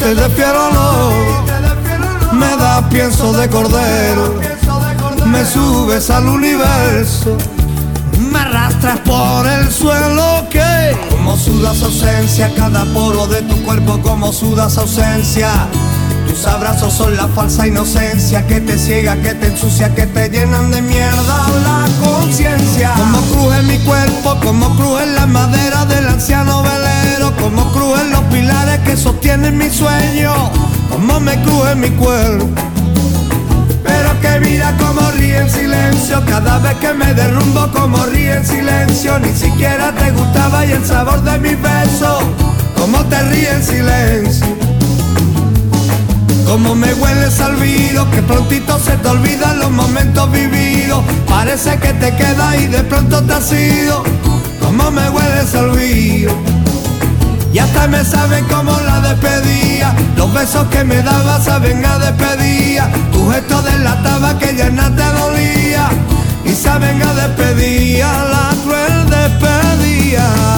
me viste de fiero no, me da pienso de cordero, me subes al universo, me arrastras por el suelo que como sudas ausencia, cada poro de tu cuerpo como sudas ausencia. Tus abrazos son la falsa inocencia que te ciega, que te ensucia, que te llenan de mierda la conciencia. Como cruje mi cuerpo, como cruje la madera del anciano velero, como crujen los pilares que sostienen mi sueño, como me cruje mi cuerpo. Pero que mira como ríe en silencio Cada vez que me derrumbo como ríe en silencio Ni siquiera te gustaba y el sabor de mis besos Como te ríe en silencio como me hueles al olvido, que prontito se te olvidan los momentos vividos. Parece que te queda y de pronto te has ido. Como me hueles al olvido. Y hasta me saben como la despedía. Los besos que me daba saben a despedida. Tu gesto delataba que ya nada te dolía. Y saben a despedida, la cruel despedida.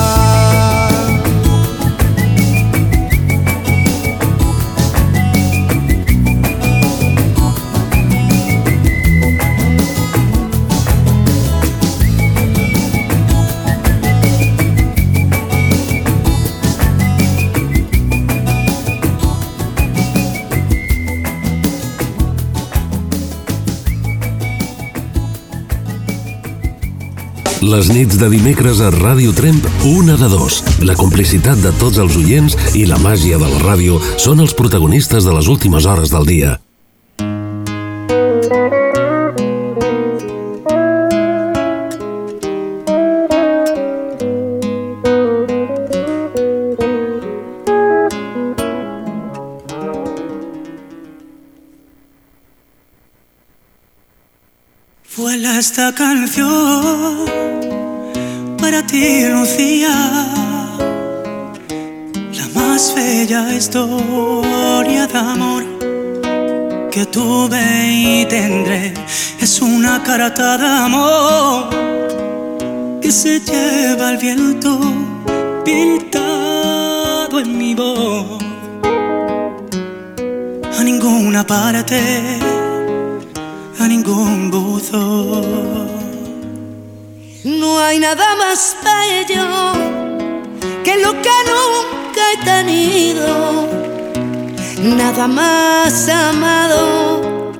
Les nits de dimecres a Ràdio Tremp, una de dos. La complicitat de tots els oients i la màgia de la ràdio són els protagonistes de les últimes hores del dia. Esta canción para ti, Lucía, la más bella historia de amor que tuve y tendré. Es una carta de amor que se lleva el viento pintado en mi voz. A ninguna parte, No hay nada más bello que lo que nunca he tenido, nada más amado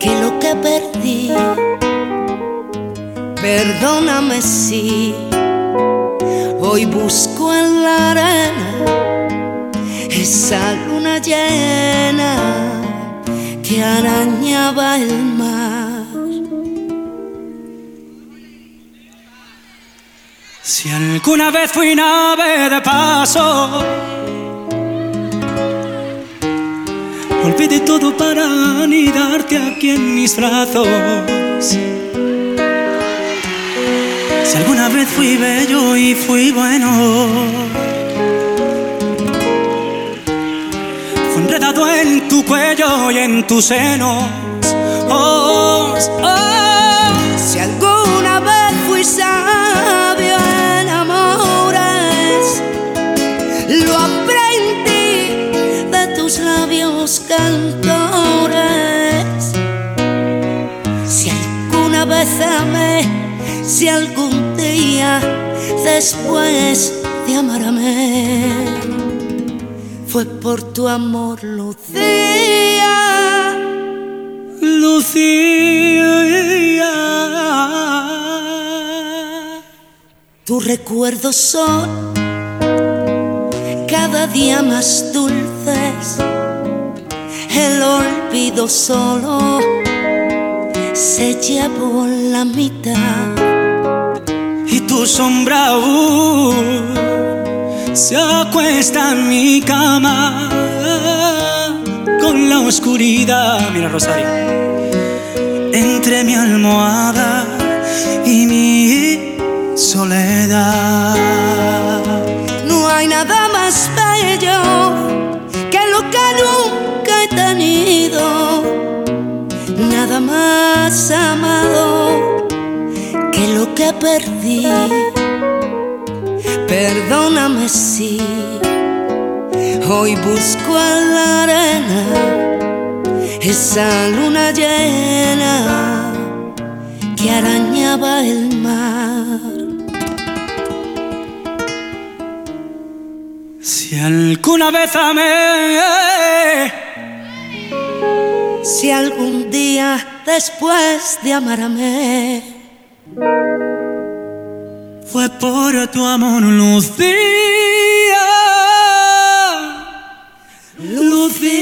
que lo que perdí. Perdóname si hoy busco en la arena esa luna llena que arañaba el mar. Si alguna vez fui nave de paso, olvidé todo para anidarte aquí en mis brazos. Si alguna vez fui bello y fui bueno, en tu cuello y en tus senos. Oh, oh. Si alguna vez fui sabio en amores, lo aprendí de tus labios cantores. Si alguna vez amé, si algún día después de amarme, fue por tu amor, Lucía. Lucía. Tus recuerdos son cada día más dulces. El olvido solo se llevó la mitad. y tu sombra aún se acuesta en mi cama con la oscuridad. Mira, Rosario, entre mi almohada y mi soledad. No hay nada más bello que lo que nunca he tenido, nada más amado que lo que perdí. Perdóname si hoy busco en la arena esa luna llena que arañaba el mar. Si alguna vez amé, Si algún día después de amarme fue por tu amor, Lucía. Muchísimas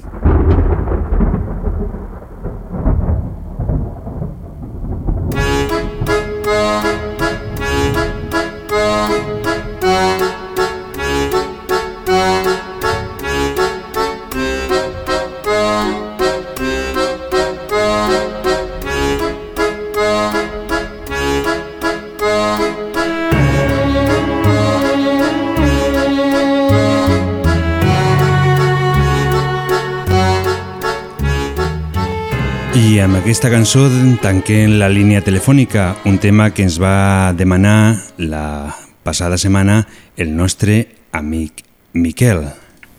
Aquesta cançó tanquem la línia telefònica, un tema que ens va demanar la passada setmana el nostre amic Miquel.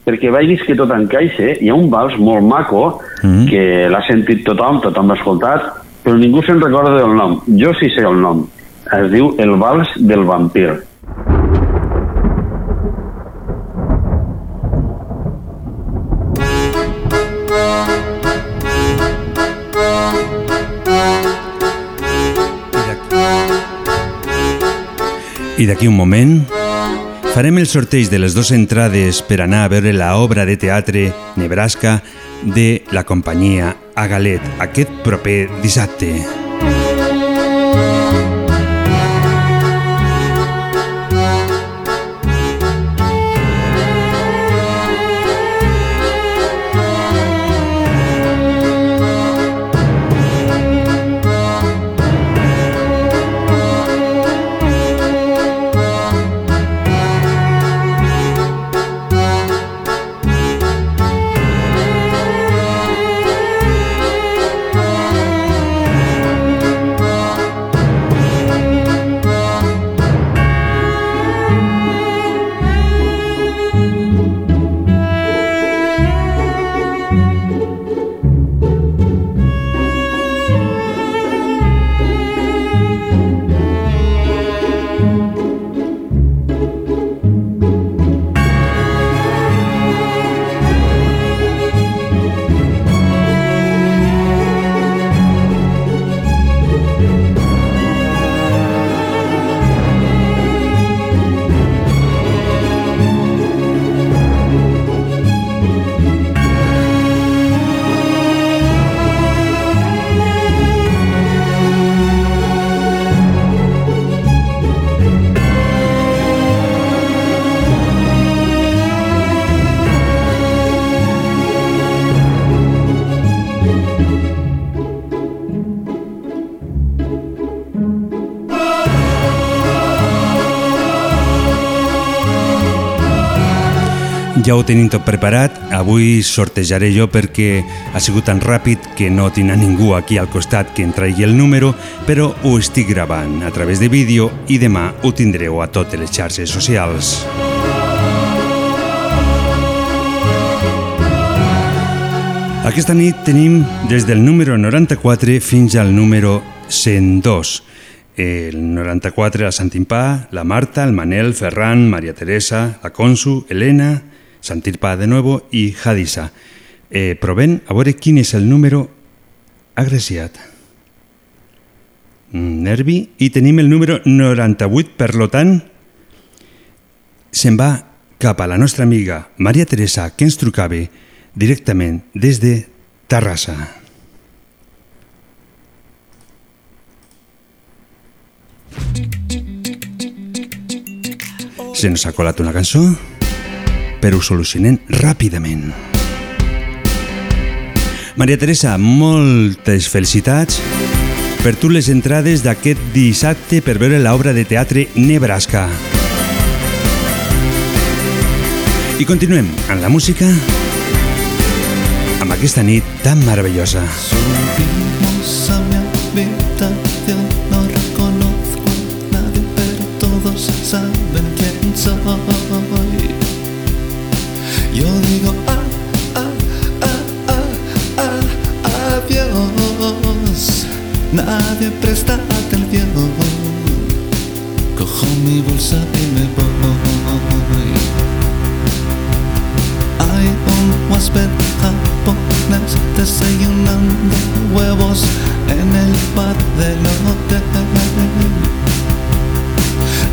perquè dir que tot encaixa, hi ha un vals molt maco Mm. que l'ha sentit tothom, tothom l'ha escoltat, però ningú se'n recorda del nom. Jo sí sé el nom. Es diu El vals del vampir. I d'aquí un moment farem el sorteig de les dues entrades per anar a veure la obra de teatre Nebraska de la companyia Agalet aquest proper dissabte. Ja ho tenim tot preparat. Avui sortejaré jo perquè ha sigut tan ràpid que no tinc a ningú aquí al costat que em tregui el número, però ho estic gravant a través de vídeo i demà ho tindreu a totes les xarxes socials. Aquesta nit tenim des del número 94 fins al número 102. El 94 la Santimpà, la Marta, el Manel, Ferran, Maria Teresa, la Consu, Elena, Santirpà de nuevo i Hadisa. Eh, provem a veure quin és el número agraciat. Mm, Nervi. I tenim el número 98, per lo tant, se'n va cap la nostra amiga Maria Teresa, que ens trucava directament des. Se nos ha colat una cançó, però ho solucionem ràpidament. Maria Teresa, moltes felicitats per tu les entrades d'aquest dissabte per veure l'obra de teatre Nebraska. I continuem amb la música amb aquesta nit tan meravellosa. Subimos a mi habitación, no reconozco a nadie, pero todos saben quién soy. Yo digo ah, ah, ah, ah, ah, adiós, nadie presta atención. Cojo mi bolsa y me voy. Hay un huésped japonés desayunando huevos en el bar del hotel.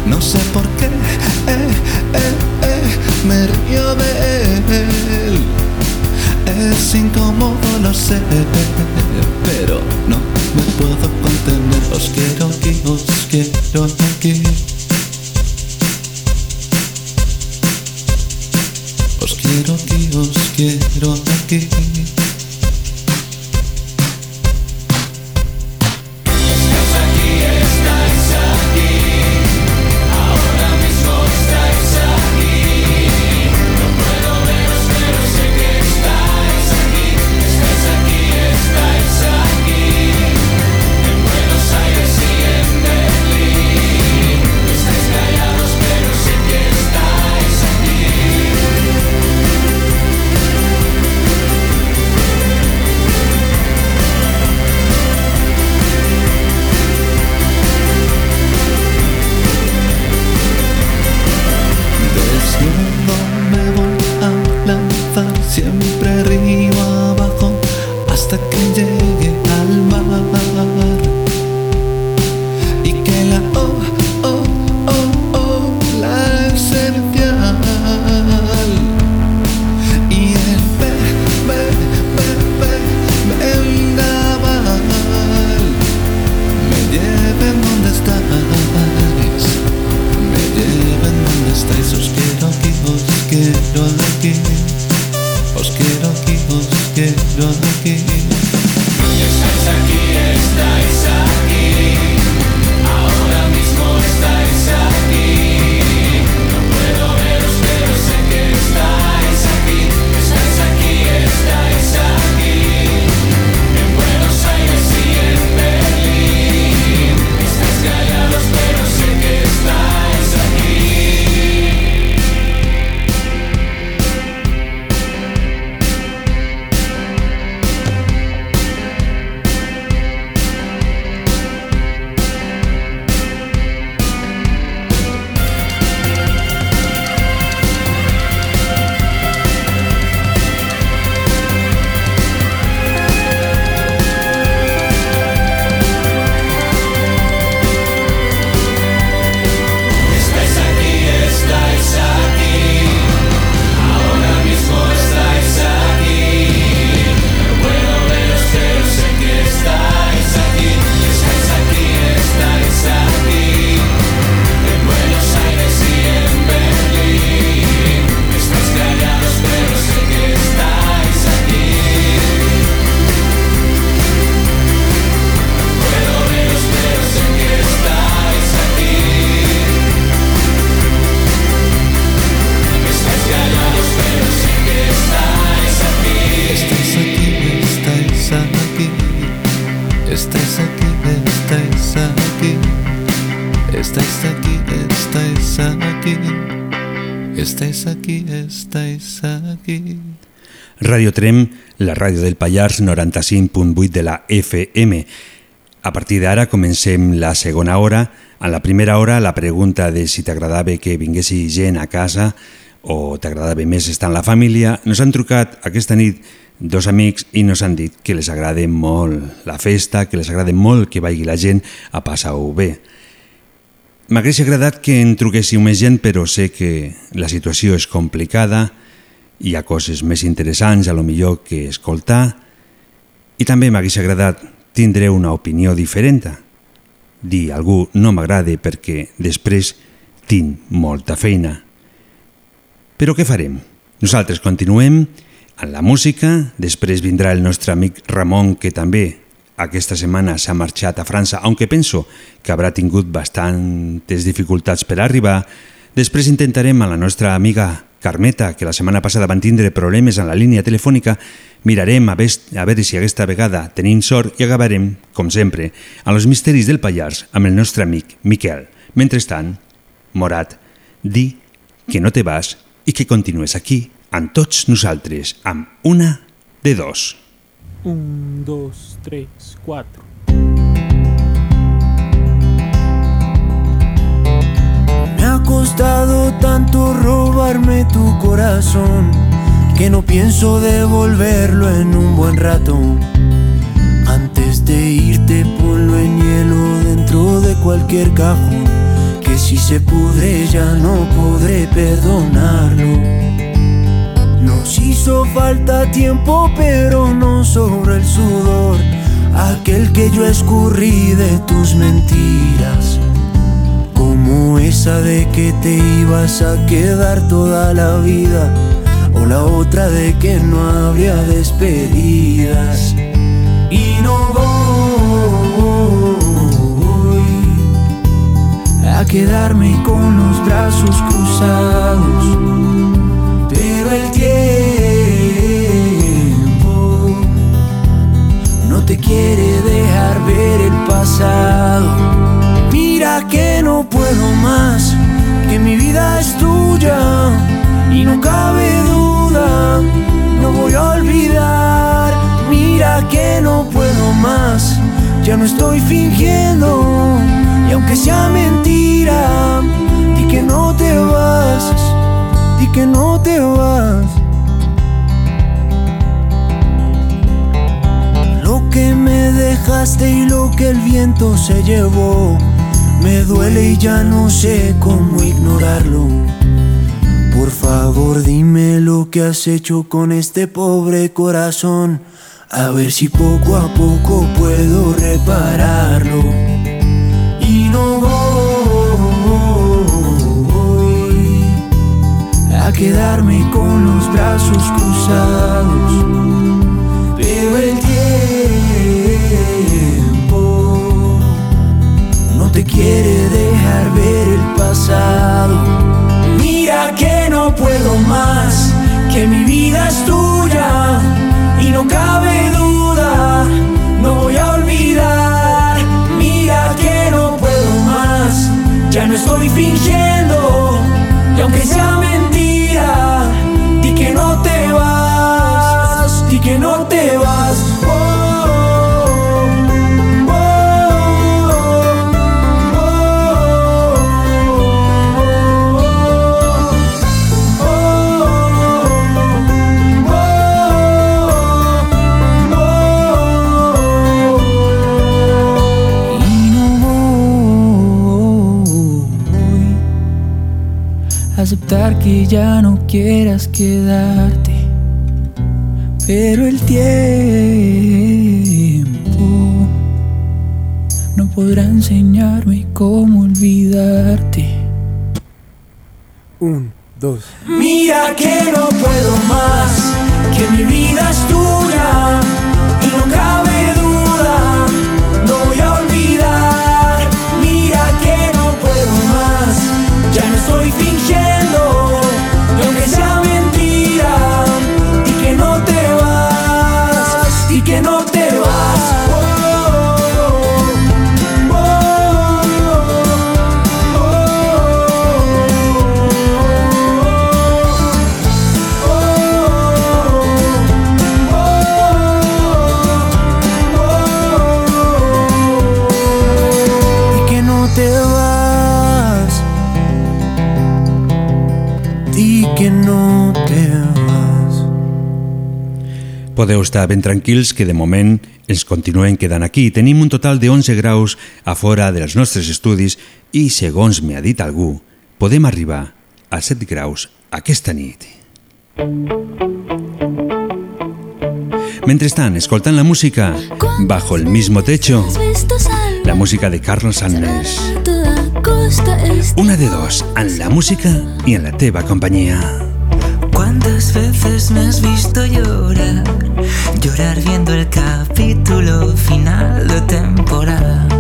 No sé por pero no me puedo contener. Os quiero aquí, os quiero aquí. Os quiero aquí, os quiero aquí. Ràdio del Pallars 95.8 de la FM. A partir d'ara comencem la segona hora. En la primera hora la pregunta de si t'agradava que vinguessi gent a casa o t'agradava més estar en la família. Nos han trucat aquesta nit dos amics i nos han dit que les agrada molt la festa, que les agrada molt que vagi la gent a passar-ho bé. M'hagués agradat que en truquéssiu més gent, però sé que la situació és complicada, hi ha coses més interessants a lo millor que escoltar, i també m'hagués agradat tindre una opinió diferent. Dir algú no m'agrada perquè després tinc molta feina. Però què farem? Nosaltres continuem amb la música, després vindrà el nostre amic Ramon, que també aquesta setmana s'ha marxat a França, aunque penso que haurà tingut bastantes dificultats per arribar. Després intentarem a la nostra amiga Carmeta, que la setmana passada van tindre problemes en la línia telefònica, mirarem a, ves, a veure si aquesta vegada tenim sort i acabarem, com sempre, a los misteris del Pallars amb el nostre amic Miquel. Mentrestant, Morat, di que no te vas i que continues aquí amb tots nosaltres, amb una de dos. Un, dos, tres, cuatro. Ha costado tanto robarme tu corazón que no pienso devolverlo en un buen rato. Antes de irte ponlo en hielo dentro de cualquier cajón, que si se pudre ya no podré perdonarlo. Nos hizo falta tiempo pero no sobra el sudor, aquel que yo escurrí de tus mentiras. Como esa de que te ibas a quedar toda la vida O la otra de que no habría despedidas. Y no voy a quedarme con los brazos cruzados Pero el tiempo no te quiere dejar ver el pasado Mira que no puedo más, que mi vida es tuya y no cabe duda, no voy a olvidar. Mira que no puedo más, ya no estoy fingiendo y aunque sea mentira, di que no te vas, di que no te vas. Lo que me dejaste y lo que el viento se llevó. Me duele y ya no sé cómo ignorarlo. Por favor dime lo que has hecho con este pobre corazón. A ver si poco a poco puedo repararlo. Y no voy a quedarme con los brazos cruzados. Quiere dejar ver el pasado. Mira que no puedo más, que mi vida es tuya y no cabe duda, no voy a olvidar. Mira que no puedo más, ya no estoy fingiendo y aunque sea mentira, di que no te vas, di que no te vas. Oh, aceptar que ya no quieras quedarte, pero el tiempo no podrá enseñarme cómo olvidarte. Un, dos. Mira que no puedo más, que mi vida es tuya Podeu estar ben tranquils que de moment ens continuem quedant aquí. Tenim un total de 11 graus a fora dels nostres estudis i, segons m'ha dit algú, podem arribar a 7 graus aquesta nit. Mentrestant, escoltant la música Bajo el mismo techo, la música de Carlos es Una de dos, en la música i en la teva companyia. ¿Cuántas veces me has visto llorar? Llorar viendo el capítulo final de temporada.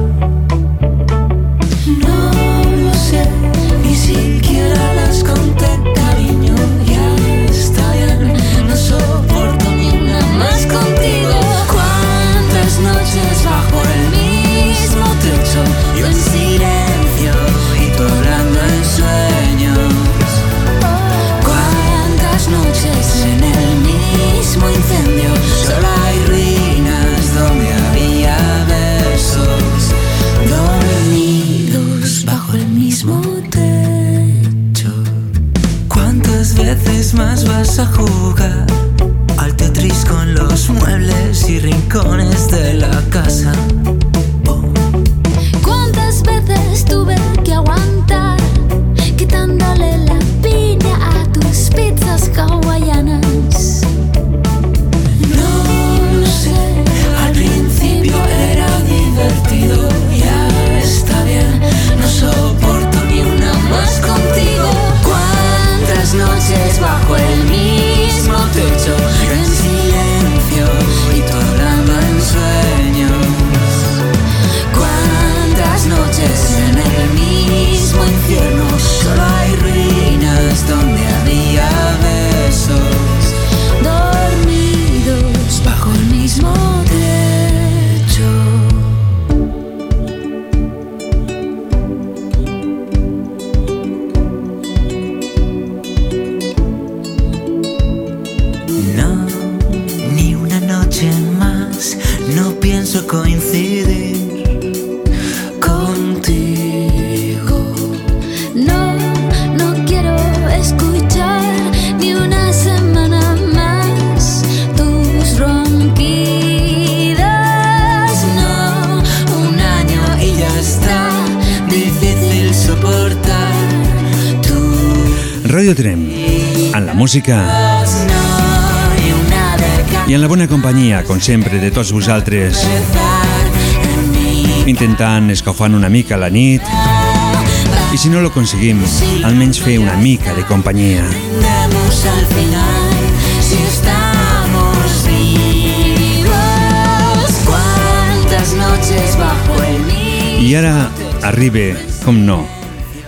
Más vas a jugar al Tetris con los muebles y rincones de la casa? Noches bajo el mismo techo, en silencio y tú hablando en sueños? ¿Cuántas noches en el mismo infierno? Radio Trem, en la música i en la bona companyia, com sempre, de tots vosaltres. Intentant escafant una mica la nit i si no ho aconseguim, almenys fer una mica de companyia. al final, si estamos vivos, cuántas noches bajo el. I ara arriba com no,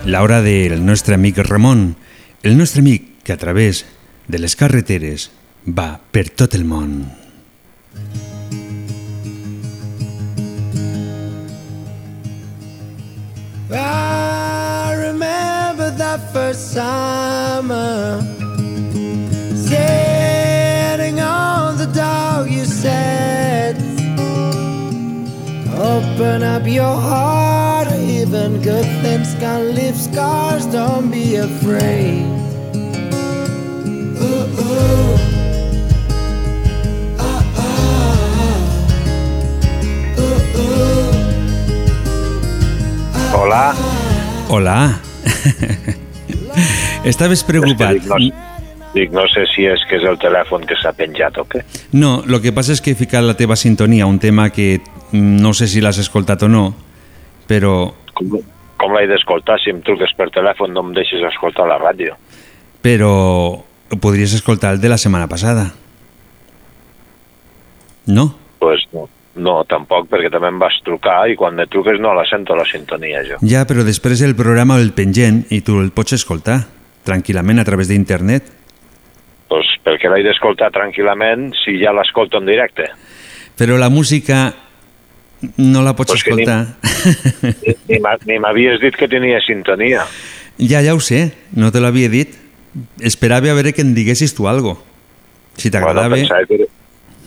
l'hora del nostre amic Ramon, el nostre amic que a través de les carreteres va per tot el món. I remember that first summer Sitting on the dog you said Open up your heart Even good things can leave scars Don't be afraid Ooh, ooh. Ah, ah. Ooh. Hola. Hola. *laughs* Estaves preocupat. És que dic, no, dic, no sé si és que és el telèfon que s'ha penjat o què. No, el que passa és que he ficat la teva sintonia, un tema que mm, no sé si l'has escoltat o no, però Com, com l'he d'escoltar? Si em truques per telèfon no em deixes escoltar la ràdio. però podries escoltar el de la setmana passada. No? Pues no, no, tampoc, perquè també em vas trucar i quan me truques no la sento la sintonia jo. Ja, però després el programa el pengent i tu el pots escoltar tranquil·lament a través d'internet. Pues perquè l'he d'escoltar tranquil·lament si ja l'escolto en directe. Però la música no la pots Pues escoltar. *laughs* Ni Ni m'havies dit que tenia sintonia. Ja, ja ho sé, no te l'havia dit. Esperava a veure que em diguessis tu algo. Si t'agradava... Bueno, pensava, que era,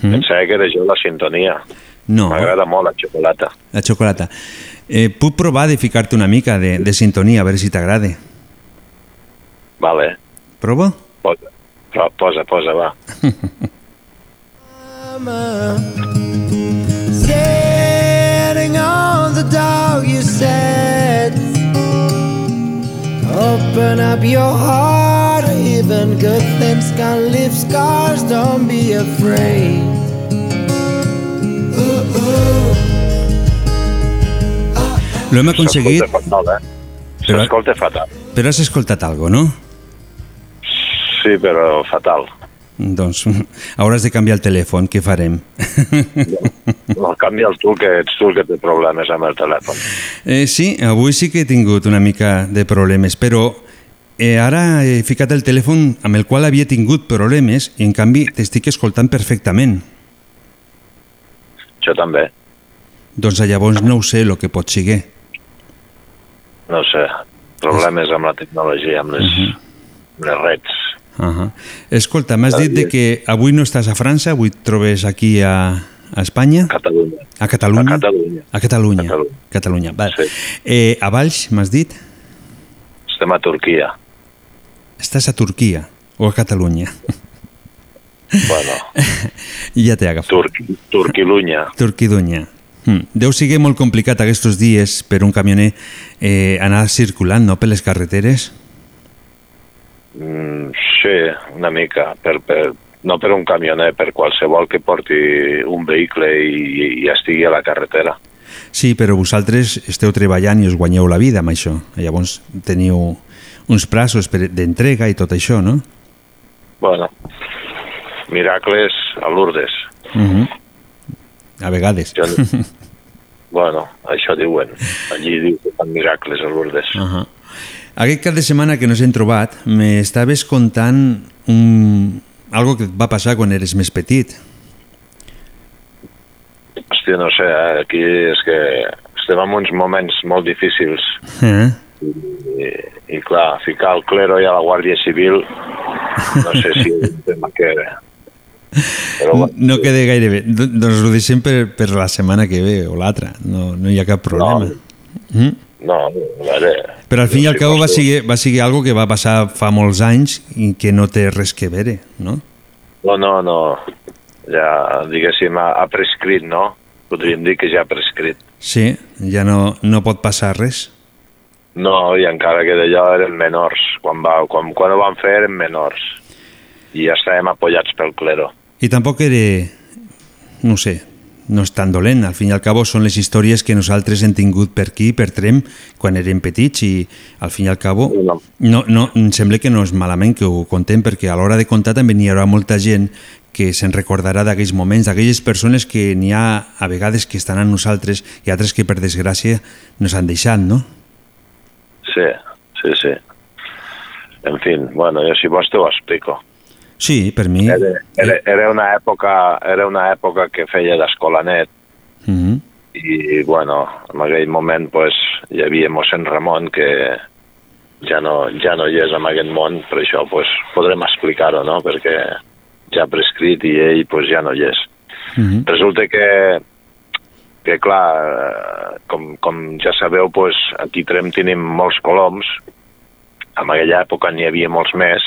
Mm. pensava que era jo la sintonia. No. M'agrada molt la xocolata. La xocolata. Eh, puc provar de ficar-te una mica de, de sintonia, a veure si t'agrada. Vale, Provo? posa, posa, posa, va. *laughs* summer Sitting on the dog you said Open up your heart Even good things can leave scars Don't be afraid. Lo hem aconseguit, S'escolta fatal, eh? Però- S'escolta fatal. però has escoltat algo, no? Sí, però fatal. Doncs *laughs* hauràs de canviar el telèfon, què farem? No, canvia el tu, que ets tu que té problemes amb el telèfon. Eh, sí, avui sí que he tingut una mica de problemes, però eh, ara he ficat el telèfon amb el qual havia tingut problemes i en canvi t'estic escoltant perfectament. Jo també. Doncs llavors no ho sé el que pot seguir. No sé, problemes amb la tecnologia, amb les, Mhm. amb les rets. Uh -huh. Escolta, m'has dit de que avui no estàs a França, avui et trobes aquí a, a Espanya? Catalunya. A Catalunya? A Catalunya. A Catalunya. Catalunya. Catalunya. Val. Sí. Eh, a Valls, m'has dit? Estem a Turquia. Estàs a Turquia o a Catalunya? *laughs* Bueno, *laughs* ja t'he agafat. Turqui, Turquilunya. *laughs* Turquidunya. Mm. Deu ser molt complicat aquests dies per un camioner eh, anar circulant no, per les carreteres? Mm, sí, una mica. Per, per, no per un camioner, per qualsevol que porti un vehicle i, i estigui a la carretera. Sí, però vosaltres esteu treballant i us guanyeu la vida amb això. Llavors teniu uns braços d'entrega i tot això, no? Bueno, miracles a Lourdes. Uh -huh. A vegades. Jo, *laughs* bueno, això diuen. Allí diu que fan miracles a Lourdes. Uh -huh. Aquest cap de setmana que nos hem trobat, m'estaves contant un... algo que et va passar quan eres més petit. Hòstia, no sé, eh? aquí és que estem en uns moments molt difícils Eh? i, i clar, ficar el clero i a la Guàrdia Civil no sé si és un tema que... Però bueno, No queda gaire bé. Do- Doncs ho deixem per, per la setmana que ve o l'altra. No, no hi ha cap problema. Mm? No, veure, Però al fin i al cabo va ser, va ser algo que va passar fa molts anys i que no té res que veure, no? no, no, no, ja diguéssim ha, ha prescrit, no? Podríem dir que ja ha prescrit. Sí, ja no, no pot passar res. No, i encara que d'allò eren menors. Quan, va, quan, quan ho van fer eren menors. I ja estàvem apoyats pel clero. I tampoc era, no sé, no és tan dolent. Al fin i al cabo són les històries que nosaltres hem tingut per aquí, per Trem, quan érem petits i al fin i al cabo no, no, em sembla que no és malament que ho contem perquè a l'hora de contar també n'hi haurà molta gent que se'n recordarà d'aquells moments, d'aquelles persones que n'hi ha a vegades que estan a nosaltres i altres que per desgràcia nos han deixat, no? Sí, sí, sí. En fi, bueno, jo si vols te ho explico. Sí, per mi... Era, era, era, una, època, era una època que feia d'escolanet Mm -hmm. i, bueno, en aquell moment pues, hi havia mossèn Ramon que ja no, ja no hi és en aquest món, per això pues, podrem explicar-ho, no?, perquè ja ha prescrit i ell pues, ja no hi és. Mm -hmm. Resulta que, que clar, com, com ja sabeu, pues, aquí a Trem tenim molts coloms, en aquella època n'hi havia molts més,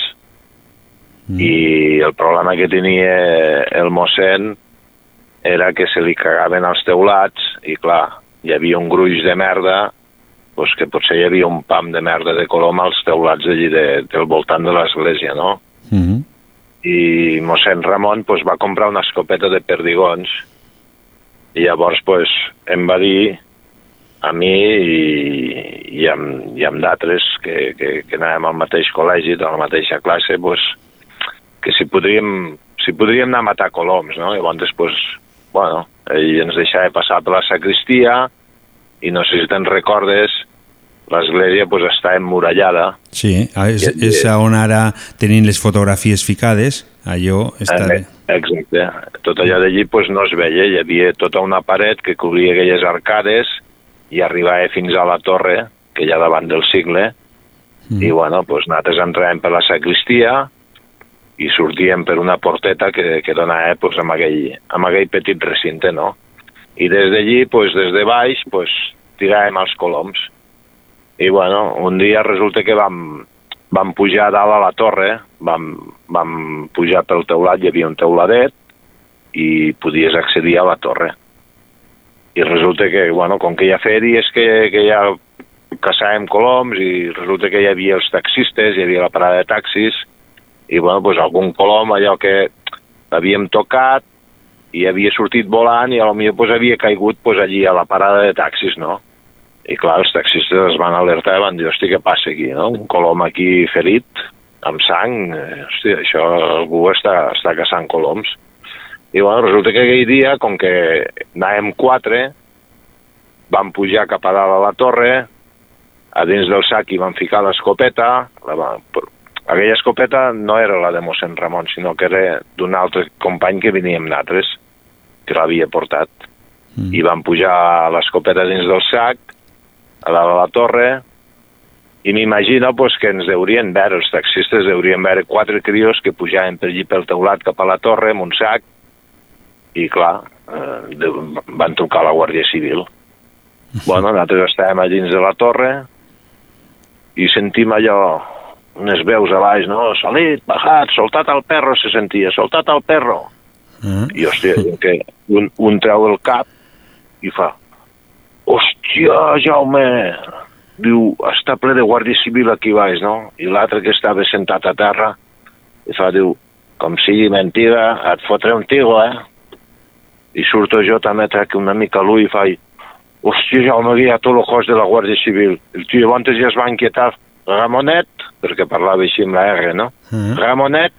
mm. i el problema que tenia el mossèn era que se li cagaven els teulats i clar, hi havia un gruix de merda pues que potser hi havia un pam de merda de colom als teulats allí de, del voltant de l'església, no? Mm -hmm. I mossèn Ramon pues, va comprar una escopeta de perdigons i llavors pues, em va dir a mi i, i amb, i amb d'altres que, que, que anàvem al mateix col·legi, de la mateixa classe, pues, que si podríem, si podríem anar a matar coloms, no? Llavors, pues, bueno, ell ens deixava passar per la sacristia i no sé si te'n recordes, l'església pues, està emmurallada. Sí, és, és on ara tenim les fotografies ficades, allò està... Eh, exacte. Tot allò d'allí pues, no es veia, hi havia tota una paret que cobria aquelles arcades i arribava fins a la torre, que hi ha davant del cicle, mm. i bueno, pues, nosaltres entràvem per la sacristia i sortíem per una porteta que, que donava pues, amb, aquell, amb aquell petit recinte, no? I des d'allí, pues, des de baix, pues, tiràvem els coloms. I bueno, un dia resulta que vam, vam pujar dalt a la torre, vam, vam pujar pel teulat, hi havia un teuladet, i podies accedir a la torre. I resulta que, bueno, com que ja feia dies que, que ja caçàvem coloms i resulta que hi havia els taxistes, hi havia la parada de taxis, i bueno, pues algun colom allò que havíem tocat i havia sortit volant i millor pues, havia caigut pues, allí a la parada de taxis, no? I clar, els taxistes es van alertar i van dir, hosti, què passa aquí, no? Un colom aquí ferit, amb sang, eh, hosti, això algú està, està caçant coloms. I bueno, resulta que aquell dia, com que anàvem quatre, vam pujar cap a dalt a la torre, a dins del sac hi van ficar l'escopeta, la van, aquella escopeta no era la de mossèn Ramon, sinó que era d'un altre company que venia amb nosaltres, que l'havia portat. Mm. I van pujar l'escopeta dins del sac, a dalt de la torre, i m'imagino pues, que ens deurien veure, els taxistes deurien veure quatre crios que pujaven per allí pel teulat cap a la torre amb un sac, i clar, eh, van trucar a la Guàrdia Civil. *laughs* Bueno, nosaltres estàvem a dins de la torre i sentim allò, unes veus a baix, no? Salit, bajat, soltat al perro, se sentia, soltat al perro. Mm. I, hòstia, que un, un treu el cap i fa, hòstia, Jaume, diu, està ple de guàrdia civil aquí baix, no? I l'altre que estava sentat a terra, i fa, diu, com sigui mentida, et fotré un tigo, eh? I surto jo també, trec una mica l'ull i faig, hòstia, Jaume, ha tot el cos de la Guàrdia Civil. El tio abans ja es va inquietar, Ramonet, perquè parlava així amb la R, no? Mm. Ramonet,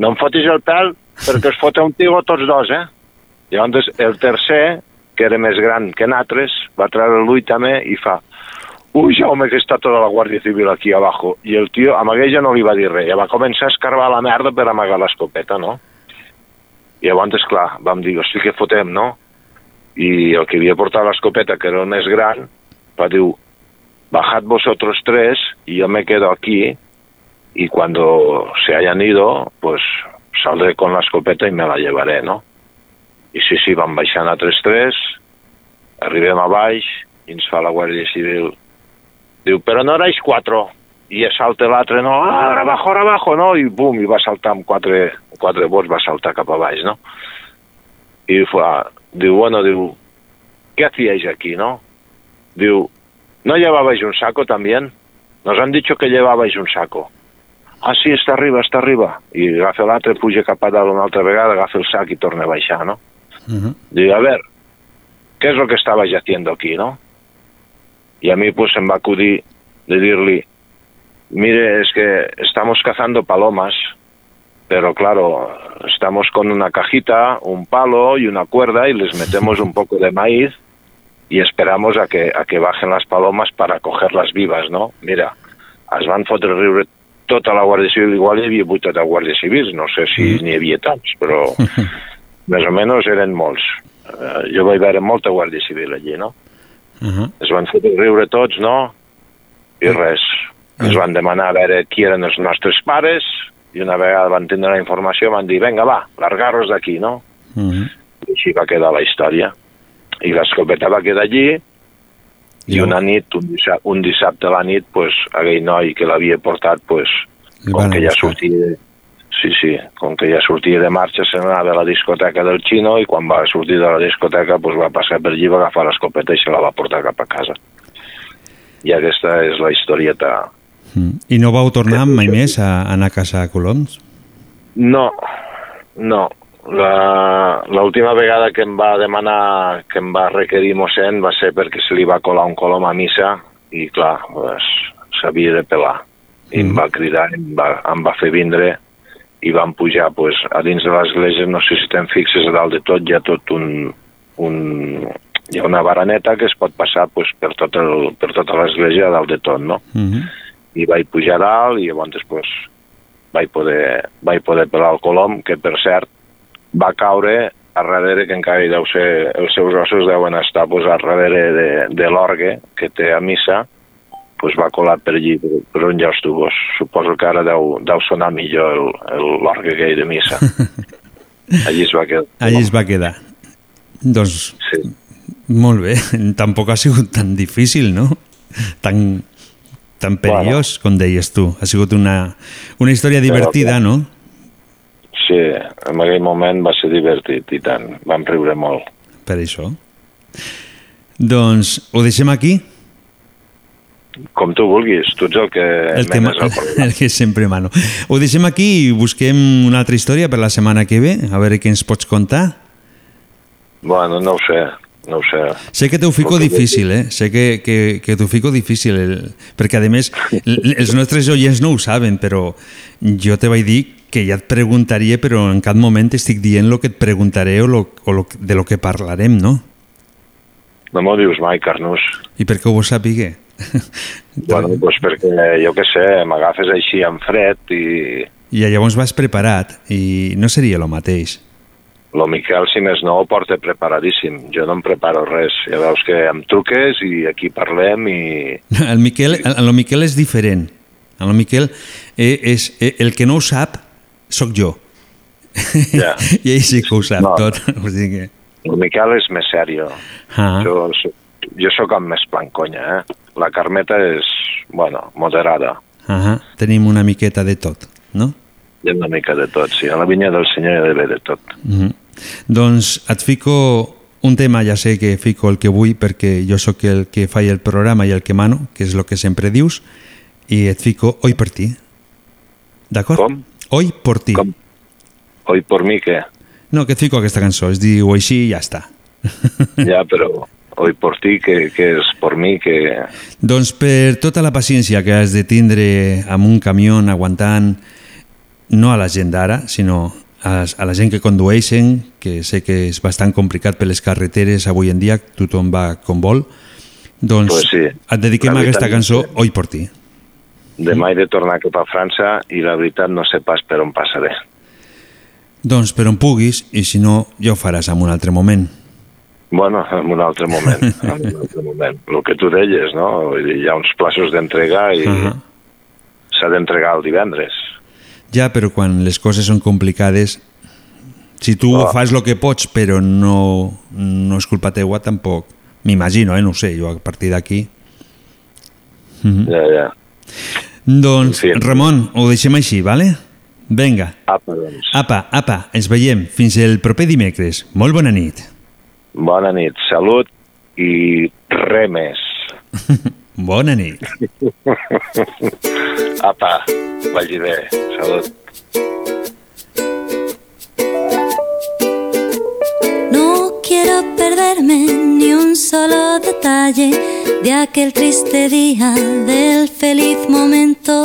no em fotis el pèl perquè es fota un tigo tots dos, eh? Llavors el tercer, que era més gran que nosaltres, va treure l'ull també i fa ui, Jaume, que està tota la Guàrdia Civil aquí abajo. I el tio, amb aquell ja no li va dir res, ja va començar a escarbar la merda per amagar l'escopeta, no? I llavors, clar, vam dir, hosti, què fotem, no? I el que havia portat l'escopeta, que era el més gran, va dir, bajad vosotros tres y yo me quedo aquí y cuando se hayan ido, pues saldré con la escopeta y me la llevaré, no? I sí, sí, vam baixant a tres tres, arribem a baix i ens fa la Guàrdia Civil. Diu, però no erais quatre. I salta l'altre, no, ah, ara abajo, ara abajo, no? I bum, i va saltar amb quatre, quatre vots, va saltar cap a baix, no? I fa, diu, bueno, diu, ¿qué hacíais aquí, no? Diu, ¿no llevabais un saco también? Nos han dicho que llevabais un saco. Ah, sí, està arriba, està arriba. I agafa l'altre, puja cap a dalt una altra vegada, agafa el sac i torna a baixar, no? Uh -huh. A ver, ¿qué es lo que estabais haciendo aquí, no? Y a mí pues me acudir de decirle, mire, es que estamos cazando palomas pero claro, estamos con una cajita, un palo y una cuerda y les metemos un poco de maíz y esperamos a que, a que bajen las palomas para cogerlas vivas, no? Mira, es van fotre riure tota la Guàrdia Civil, igual hi havia 80 guàrdies civils, no sé si n'hi havia tants, però *laughs* més o menys eren molts. Eh, jo vaig veure molta Guàrdia Civil allí, no? Uh -huh. Es van fotre riure tots, no? I res. Ens van demanar a veure qui eren els nostres pares i una vegada van tindre la informació van dir, vinga, va, largar-los d'aquí, no? Uh -huh. I així va quedar la història. I l'escopeta va quedar allí i una nit, un dissabte, un dissabte a la nit, pues, aquell noi que l'havia portat, pues, com que ja sortia... Sí, sí, com que ja sortia de marxa, se n'anava a la discoteca del Xino i quan va sortir de la discoteca pues, va passar per allí, va agafar l'escopeta i se la va portar cap a casa. I aquesta és la historieta. Mm. I no vau tornar mai més a anar a casa a Coloms? No, no. La- L'última vegada que em va demanar, que em va requerir mossèn va ser perquè se li va colar un colom a missa i, clar, pues, s'havia de pelar. I em va cridar, em va, em va fer vindre i vam pujar pues, a dins de l'església, no sé si te'n fixes, a dalt de tot hi ha tot un, un, hi ha una baraneta que es pot passar pues, per, tot el, per tota l'església a dalt de tot, no? Uh -huh. i vaig pujar a dalt i llavors pues, vaig, poder, vaig poder pelar el colom, que per cert va caure a darrere, que encara hi deu ser, els seus ossos deuen estar pues, a darrere de, de l'orgue que té a missa, pues, va colar per allí, per, per on ha els tubos. Suposo que ara deu, deu sonar millor l'orgue que hi de missa. *laughs* Allí es va quedar. Allí es va quedar. Doncs, sí. molt bé. *laughs* Tampoc ha sigut tan difícil, no? Tan, tan perillós, com deies tu. Ha sigut una, una història divertida, no? Sí, en aquell moment va ser divertit i tant, vam riure molt. Per això. Doncs ho deixem aquí? Com tu vulguis, tu ets el que, El que, *laughs* el que sempre mano. Ho deixem aquí i busquem una altra història per la setmana que ve, a veure què ens pots contar. Bueno, no ho sé, no ho sé. Sé que t'ho fico difícil, eh? Sé que, que, que t'ho fico difícil, el, perquè a més *laughs* els nostres oients no ho saben, però jo te vaig dir que ja et preguntaria, però en cap moment estic dient el que et preguntaré o, lo, o lo, de lo que parlarem, no? No m'ho dius mai, Carnús. I per què ho sapigué? *laughs* Bueno, doncs perquè, jo què sé, m'agafes així en fred i I llavors vas preparat i no seria el mateix. lo Miquel, si més no, ho porta preparadíssim. Jo no em preparo res. Ja veus que em truques i aquí parlem i... *laughs* El Miquel, el, el Miquel és diferent. El Miquel eh, és, eh, el que no ho sap sóc jo. Ja. *laughs* I ell sí que ho sap No. tot. *laughs* O sigui que... El Miquel és més sèrio. Ah. Jo, jo sóc amb més planconya, eh? La Carmeta és, bueno, moderada. Ah Tenim una miqueta de tot, no? Hi ha una mica de tot, sí. A la vinya del senyor hi ha d'haver de tot. Mm -hmm. Doncs et fico un tema, ja sé que fico el que vull perquè jo sóc el que fa el programa i el que mano, que és el que sempre dius, i et fico Hoy per ti. D'acord? Com? Hoy por ti. Com? Hoy por mi, què? No, que et fico aquesta cançó, es diu així i ja està. *laughs* Ja, però hoy por ti, que, que és por mi, que... Doncs per tota la paciència que has de tindre amb un camió aguantant no a la gent d'ara, sinó a, a la gent que condueixen, que sé que és bastant complicat per les carreteres avui en dia, tothom va com vol, doncs Pues sí. et dediquem a aquesta cançó Hoy por ti. Demà he de tornar cap a França i la veritat no sé pas per on passaré. Doncs per on puguis, i si no, ja ho faràs en un altre moment. Bueno, en un altre moment, *laughs* en un altre moment. El que tu deies, no? Vull dir, Hi ha uns plaços d'entregar i Uh -huh. s'ha d'entregar el divendres. Ja, però quan les coses són complicades, si tu Ah. fas el que pots però no, no és culpa teua, tampoc. M'imagino, eh? no ho sé, jo a partir d'aquí... Mhm. Ja, ja. Doncs, fi. Ramon, ho deixem així, vale? Vinga. Apa, doncs. Apa, apa, ens veiem. Fins el proper dimecres. Molt bona nit. Bona nit, salut i res més. *laughs* Bona nit. *laughs* Apa, vagi bé, salut. No quiero perderme ni un solo detalle de aquel triste día, del feliz momento.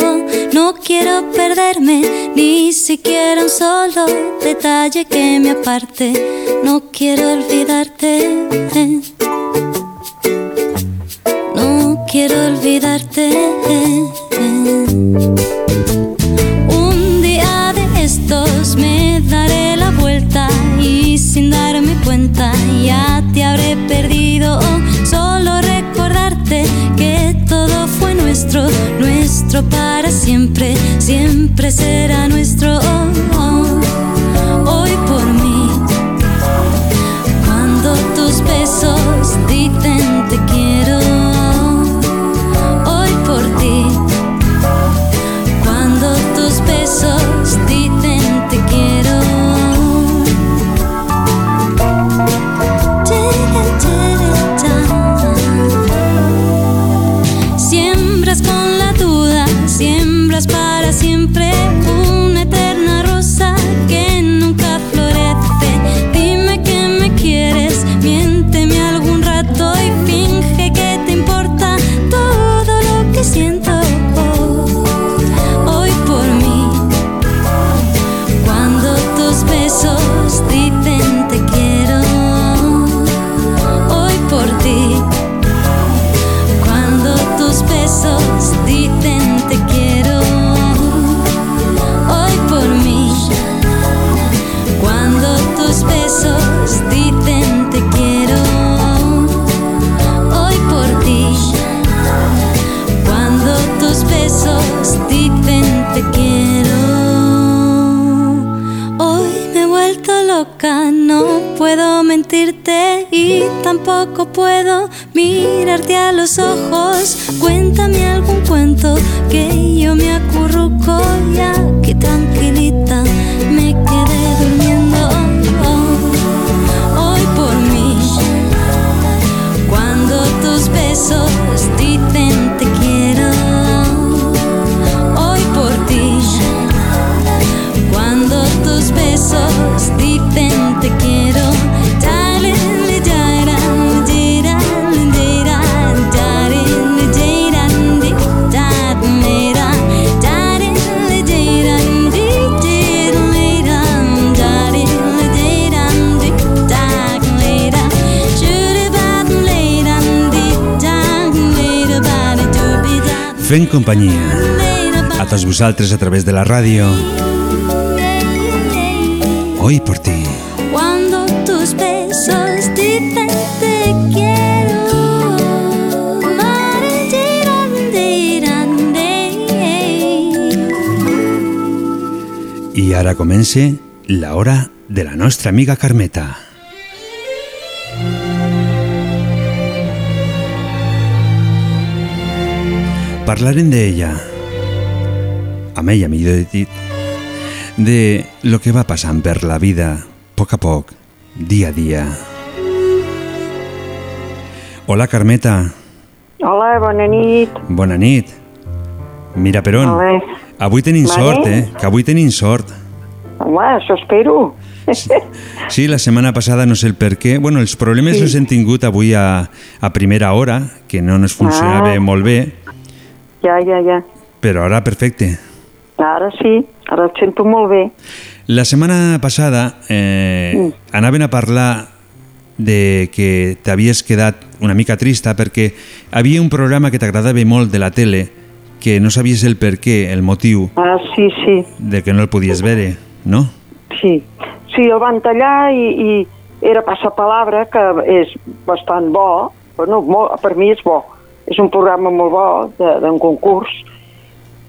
No quiero perderme ni siquiera un solo detalle que me aparte. No quiero olvidarte. No quiero olvidarte. Para siempre, siempre será nuestro. Hoy por mí, cuando tus besos dicen te quiero. Mirarte a los ojos. Fent companyia a tots vosaltres a través de la ràdio. Hoy por ti. Cuando tus besos dicen te quiero. I ara comença la hora de la nostra amiga Carmeta. Parlarem d'ella, amb ella millor dit, de lo que va passant per la vida, a poc a poc, dia a dia. Hola, Carmeta. Hola, bona nit. Bona nit. Mira per on. Hola. Avui tenim Vale. sort, eh? Que avui tenim sort. Home, això espero. Sí, la setmana passada no sé el per què. Bueno, els problemes Sí. els hem tingut avui a, a primera hora, que no ens funcionava Ah. molt bé, Ja, ja, ja. però ara perfecte. Ara sí, ara et sento molt bé. La setmana passada eh, Mm. anaven a parlar de que t'havies quedat una mica trista perquè havia un programa que t'agradava molt de la tele que no sabies el per què, el motiu Ah, sí, sí, de que no el podies veure, no? sí. Sí, el van tallar i, i era Passapalabra, que és bastant bo, bueno, molt, per mi és bo. És un programa molt bo d'un concurs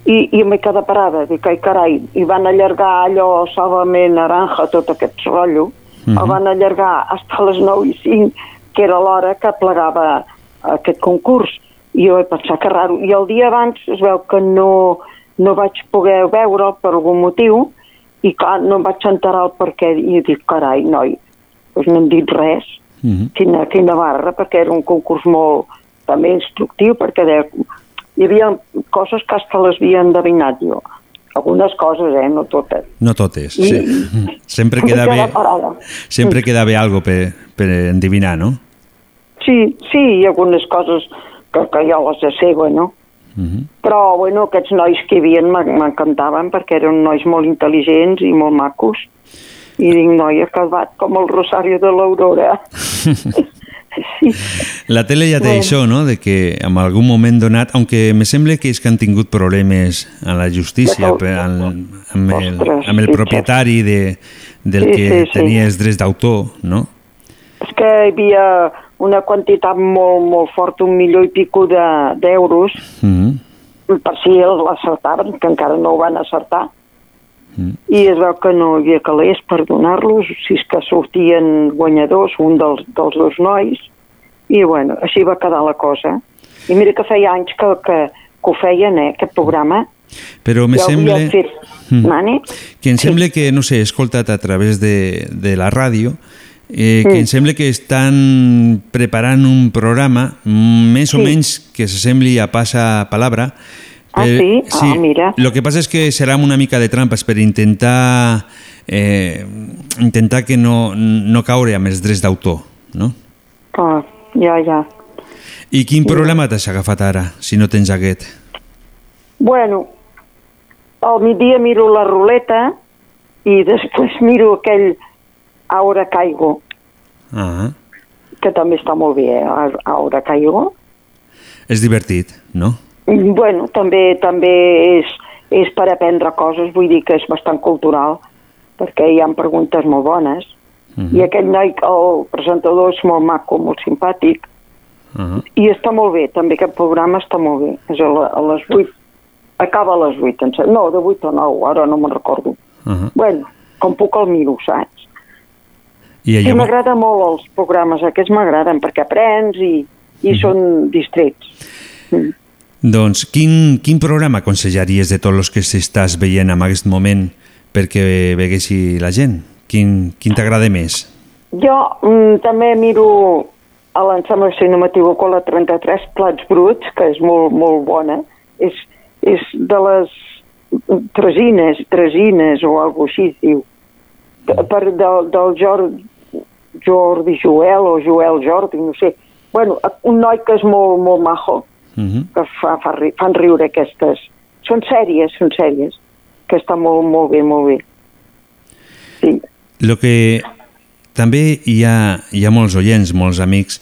i, i m'he quedat parada, dic, ai carai, i van allargar allò, Sálvame Naranja, tot aquest rotllo, Mhm. el van allargar fins a les 9 i 5, que era l'hora que plegava aquest concurs. I jo he pensat que raro. I el dia abans es veu que no, no vaig poder veure'l per algun motiu i clar, no em vaig enterar el per què. I dic, carai, noi, doncs no hem dit res. Quina, quina barra, perquè era un concurs molt també instructiu, perquè deia, hi havia coses que hasta les havia endevinat jo. Algunes coses, eh, no totes. No totes. I- Sí. *laughs* Sempre queda bé, sempre queda bé algo per, per endivinar, no? Sí, sí, i algunes coses que, que jo les sé, bueno. Però, bueno, aquests nois que hi havia m'en- m'encantaven perquè eren nois molt intel·ligents i molt macos. I dic, noi, ha acabat com el Rosario de l'Aurora. *laughs* La tele ja té Bueno. això, no?, de que en algun moment donat, aunque me sembla que és que han tingut problemes a la justícia per, al, amb, el, amb el sí, propietari de, del Sí, que sí, sí. tenia els drets d'autor, no? És que hi havia una quantitat molt, molt forta, un milió i pico de- d'euros, Mm per si l'acertaven, que encara no ho van acertar. I es veu que no hi havia calés per donar-los, si és que sortien guanyadors, un dels, dels dos nois, i bueno, així va quedar la cosa. I mira que feia anys que, que, que ho feien, eh, aquest programa. Però me Ja sembla... fet. Mm. Que em sembla que, no sé, he escoltat a través de, de la ràdio, eh, que Mm. em sembla que estan preparant un programa mm, més o Sí. menys que s'assembli a Passa Palabra. Ah, per- sí? Ah, mira. Lo que passa és que serà una mica de trampes per intentar eh, intentar que no, no caure amb els drets d'autor, no? Ah, ja, ja. I quin programa t'has agafat ara, si no tens aquest? Bueno, al migdia miro la ruleta i després *laughs* miro aquell Aura Caigo, Ah, que també està molt bé, eh? Aura Caigo. és divertit, no? I, Bueno, també també és, és per aprendre coses, vull dir que és bastant cultural, perquè hi ha preguntes molt bones. Mhm. I aquell noi, el presentador, és molt maco, molt simpàtic, Uh i està molt bé, també aquest programa està molt bé. És a, la, a les 8, acaba a les 8, em sembla. no, de 8 a 9, ara no me'n recordo. -huh. Bueno, com puc el miro, saps? I Sí, llavors, m'agrada molt els programes aquests, m'agraden, perquè aprens i, i són distrets. Doncs, quin, quin programa aconsellaries de tots els que s'estàs veient en aquest moment perquè veguessi la gent? Quin, quin t'agrada més? Jo mm, també miro, a em sembla que si no m'equivoco, la 33 Plats Bruts, que és molt, molt bona. És, és de les tresines, tresines o alguna així, es diu. De- Per, del, del Jordi, Jordi Joel o Joel Jordi, no sé. Bueno, un noi que és molt, molt majo, Uh -huh. que fa, fa, ri- fan riure aquestes... Són sèries, són sèries, que està molt, molt bé, molt bé. Lo que també hi ha, hi ha molts oients, molts amics,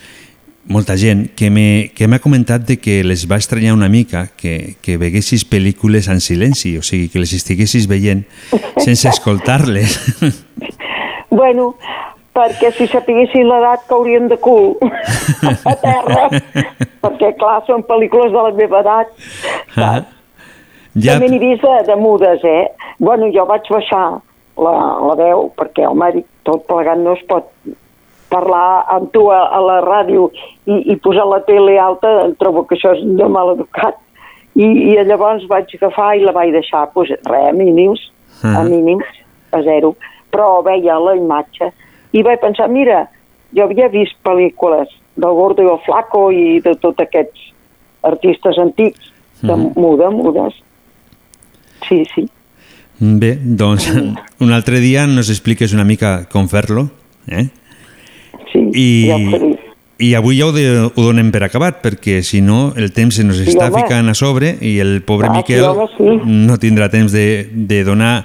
molta gent que m'ha comentat de que les va estranyar una mica que, que veguessis pel·lícules en silenci, o sigui, que les estiguessis veient *laughs* sense escoltar-les. Bueno, perquè si sapiguessin l'edat cauríem de cul *laughs* a terra, perquè clar, són pel·lícules de la meva edat. Ah. Ja... També n'he vist de, de mudes, eh? Bueno, jo vaig baixar la, la veu, perquè el mèdic tot plegat no es pot parlar amb tu a, a la ràdio i, i posar la tele alta, trobo que això és de mal educat. I, i llavors vaig agafar i la vaig deixar, pues, res, a mínims, a Ah. mínims, a zero, però veia la imatge i vaig pensar, mira, jo havia vist pel·lícules del Gordo i el Flaco i de tots aquests artistes antics, de Mhm. muda, mudes. Sí, sí. bé, doncs *laughs* un altre dia nos expliques una mica com fer-lo, eh? Sí, I, ja ho. I avui ja ho, de, ho donem per acabat, perquè si no el temps se nos Sí, està home. ficant a sobre i el pobre Ah, sí, Miquel home, sí. no tindrà temps de, de donar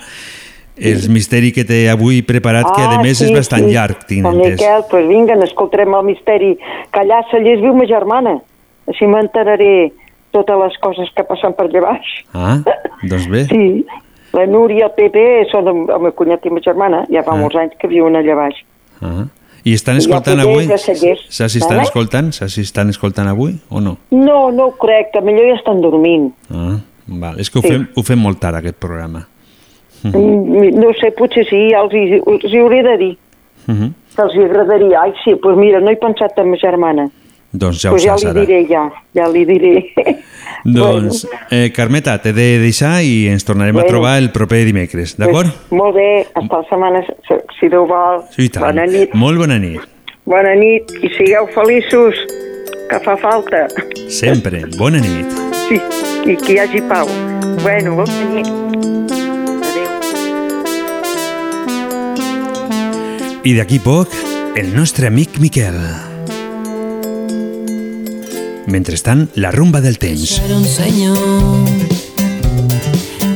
els misteri que té avui preparat, que a més és bastant llarg, tinc El entès. Miquel, doncs pues vinga, escoltarem el misteri. Que allà a Sallés viu ma germana. Així m'enteraré totes les coses que passen per allà baix. Ah, doncs bé. *laughs* Sí, la Núria i el Pepe són el, el meu cunyat i ma germana. Ja fa Ah. molts anys que viuen allà baix. Ah. I estan I el escoltant Pepe avui? Saps si estan escoltant? Saps si estan escoltant avui o no? No, no ho crec, que millor ja estan dormint. Ah, val. És que ho, Sí. fem, ho fem molt tard, aquest programa. Mm, No sé, potser sí, ja els, hi, els hi hauré de dir. Uh -huh. Que els hi agradaria. Ai, sí, doncs mira, no he pensat en ma germana. Doncs ja ho pues ja saps li ara. diré, ja, ja li diré. *laughs* Doncs, eh, Carmeta, t'he de deixar i ens tornarem a Bueno. trobar el proper dimecres, d'acord? Molt bé, hasta la setmana, si Déu vol. Sí. Bona nit. Molt bona nit. Bona nit i sigueu feliços, que fa falta. Sempre. Bona nit. Sí, i que hi hagi pau. Bueno, bona nit. I d'aquí poc, el nostre amic Miquel. Mentrestant, la rumba del temps. Era un senyor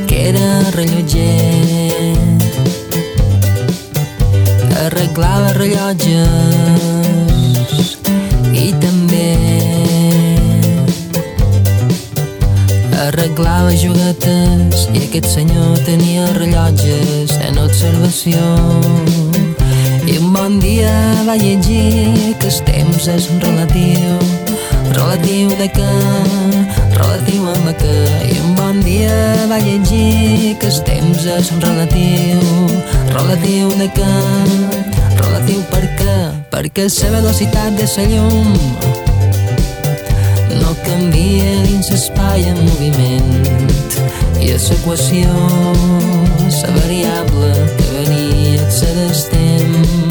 que era rellotger arreglava rellotges i també arreglava juguetes i aquest senyor tenia rellotges en observació un bon dia va llegir que el temps és relatiu. Relatiu de què? Relatiu amb què i un bon dia va llegir que el temps és relatiu. Relatiu de què? Relatiu per què? Perquè la velocitat de la llum no canvia dins l'espai en moviment. I a l'equació la variable que ser del temps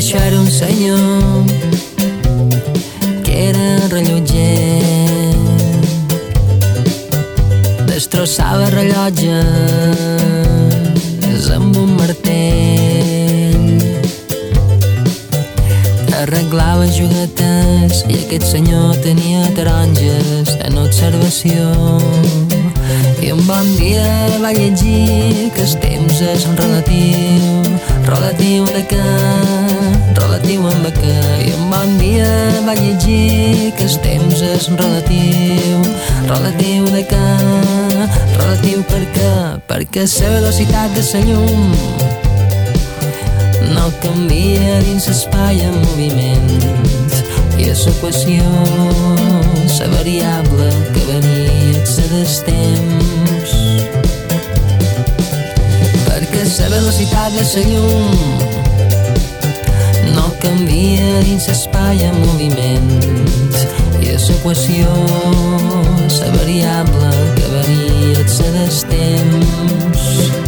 Això era un senyor que era rellotger. Destrossava rellotges amb un martell. Arreglava juguetes i aquest senyor tenia taronges en observació. I un bon dia va llegir que el temps és relatiu relatiu de què? Relatiu amb què? I un bon dia va llegir que el temps és relatiu. Relatiu de què? Relatiu per què? Perquè la velocitat de la llum no canvia dins l'espai en moviment. I a l'equació la variable que ser del temps la velocitat de la llum no canvia dins l'espai en moviment i a l'equació la variable que varia del temps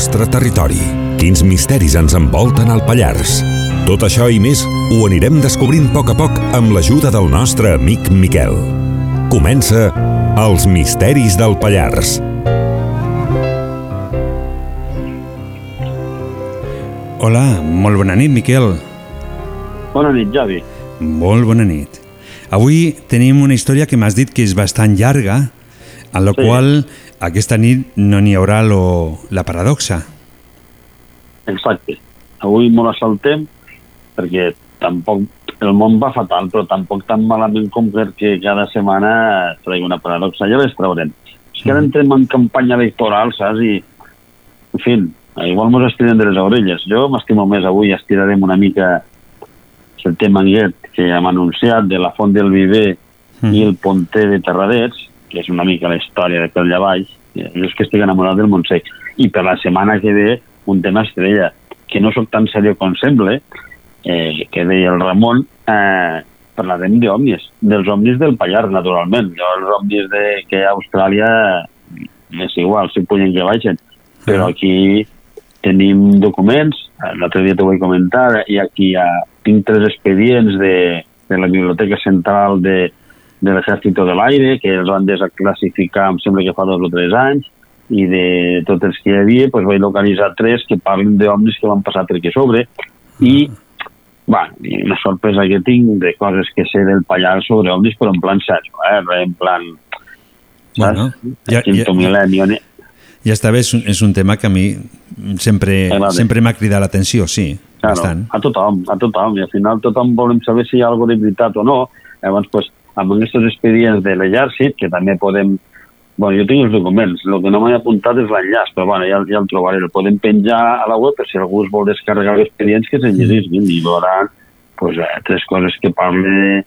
nostre territori? Quins misteris ens envolten al Pallars? Tot això i més ho anirem descobrint a poc a poc amb l'ajuda del nostre amic Miquel. Comença Els misteris del Pallars. Hola, molt bona nit, Miquel. Bona nit, Javi. Molt bona nit. Avui tenim una història que m'has dit que és bastant llarga, en la Sí. qual aquesta nit no n'hi haurà lo, la paradoxa. Exacte. Avui me la saltem perquè tampoc el món va fatal, però tampoc tan malament com perquè cada setmana tregui una paradoxa. Ja les traurem. És que ara entrem en campanya electoral, saps? I, en fi, igual mos estirem de les orelles. Jo m'estimo més avui, estirarem una mica el tema aquest que hem anunciat de la Font del Viver Mm. i el Ponter de Terradets, que és una mica la història de allà baix. Jo és que estic enamorat del Montsec. I per la setmana que ve, un tema estrella, que no sóc tan seriós com sembla, eh, que deia el Ramon, eh, parlarem d'òmnis, dels òmnis del Pallars, naturalment. Jo els òmnis de, que a Austràlia és igual, si pugen que baixen. Però aquí tenim documents, eh, l'altre dia t'ho vaig comentar, i aquí hi ha, tinc tres expedients de, de la Biblioteca Central de, de l'Exèrcit de l'Aire, que els van desclassificar, em sembla que fa dos o tres anys, i de tots els que hi havia, doncs vaig localitzar tres que parlen d'òmnis que van passar per aquí sobre, i bueno, i una sorpresa que tinc de coses que sé del Pallars sobre ovnis, però en plan serio, eh? En plan... Bueno, ja, Quinto milenio, ne- Ja està bé, és un, és un tema que a mi sempre, sempre m'ha cridat l'atenció, sí, Claro, bastant. a tothom, a tothom, i al final tothom volem saber si hi ha alguna de veritat o no. Llavors, pues, amb aquests expedients de l'exèrcit, que també podem... Bueno, jo tinc els documents, el que no m'he apuntat és l'enllaç, però bueno, ja, ja el trobaré. El podem penjar a la web per si algú es vol descarregar els expedients que se'n llegisquin i veuran pues, eh, tres coses que parle,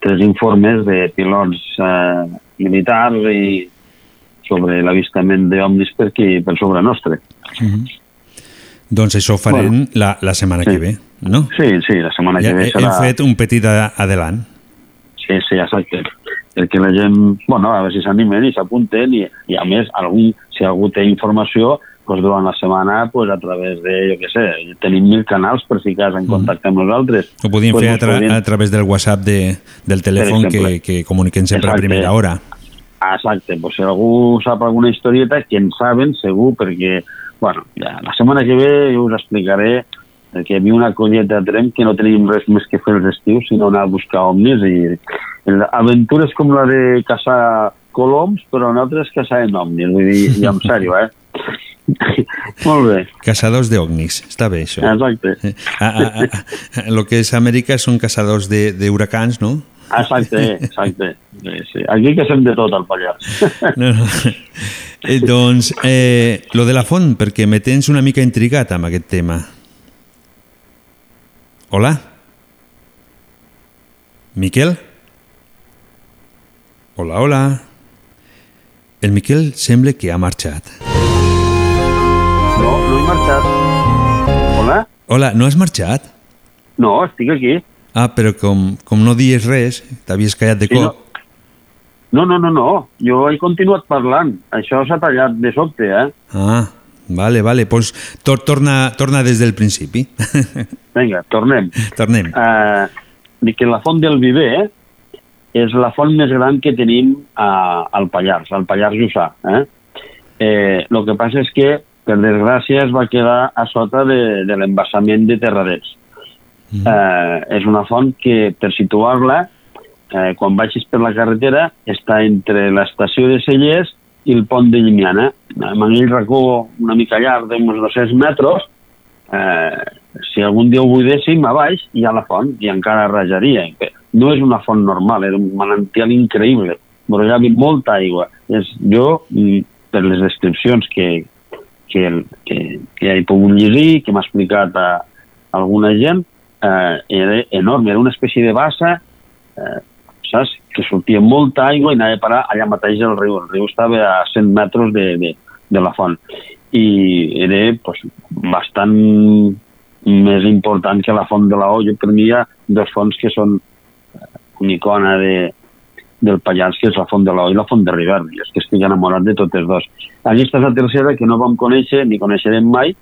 tres informes de pilots eh, militars i sobre l'avistament d'ovnis per aquí, per sobre nostre. Mhm. Doncs això ho farem la, la setmana que ve, no? Sí, sí, la setmana Ja que ve he- serà... Hem fet un petit adelant. Sí, sí, exacte. Perquè la gent, bueno, a veure si s'animen i s'apunten i, i a més, algú, si algú té informació, doncs durant la setmana, pues, a través de, jo què sé, tenim mil canals per ficar en contacte amb nosaltres. Ho podíem Pues fer a, tra podien- a través del WhatsApp de, del telèfon que, que comuniquem sempre Exacte. a primera hora. Exacte, pues si algú sap alguna historieta, que en saben segur, perquè, bueno, ja, la setmana que ve jo us explicaré perquè hi havia una colleta a Trem que no teníem res més que fer els estius, sinó anar a buscar ovnis i aventures com la de caçar coloms, però nosaltres caçàvem ovnis, vull dir, i en sèrio, eh? *laughs* Molt bé. Caçadors d'ovnis, està bé això. Exacte. A, a, a, a, lo que és Amèrica són caçadors de- d'huracans, no? Exacte, exacte. Sí, sí. Aquí que fem de tot al Pallars. No, no. Eh, doncs, eh, lo de la font, perquè me tens una mica intrigat amb aquest tema. Hola? Miquel? Hola, hola. El Miquel sembla que ha marxat. No, no he marxat. Hola? Hola, no has marxat? No, estic aquí. Ah, però com, com no dies res, t'havies callat de Sí, cop. No, no, no, no. Jo he continuat parlant. Això s'ha tallat de sobte, eh? Ah, vale, vale. Pues tor torna, torna des del principi. *laughs* Vinga, tornem. Tornem. Uh, dic que la font del Viver eh, és la font més gran que tenim a, al Pallars, al Pallars Jussà. Eh? Eh, el que passa és que, per desgràcia, es va quedar a sota de, de l'embassament de Terradets. Mm. Eh, és una font que, per situar-la, eh, quan baixis per la carretera, està entre l'estació de Cellers i el pont de Llimiana. Amb aquell racó una mica llarg d'uns 200 metres, eh, si algun dia ho buidéssim, a baix hi ha la font i encara rajaria. No és una font normal, era un manantial increïble, brollava molta aigua. És, jo, mm, per les descripcions que, que, que, que he pogut llegir, que m'ha explicat a, alguna gent, eh, era enorme, era una espècie de bassa, eh, saps? que sortia molta aigua i anava a parar allà mateix al riu. El riu estava a 100 metres de, de, de la font i era pues, bastant més important que la font de la O. Jo per mi hi ha dos fonts que són eh, una icona de, del Pallars, que és la font de la O i la font de Rivert. I és que estic enamorat de totes dos. Aquesta és la tercera que no vam conèixer ni coneixerem mai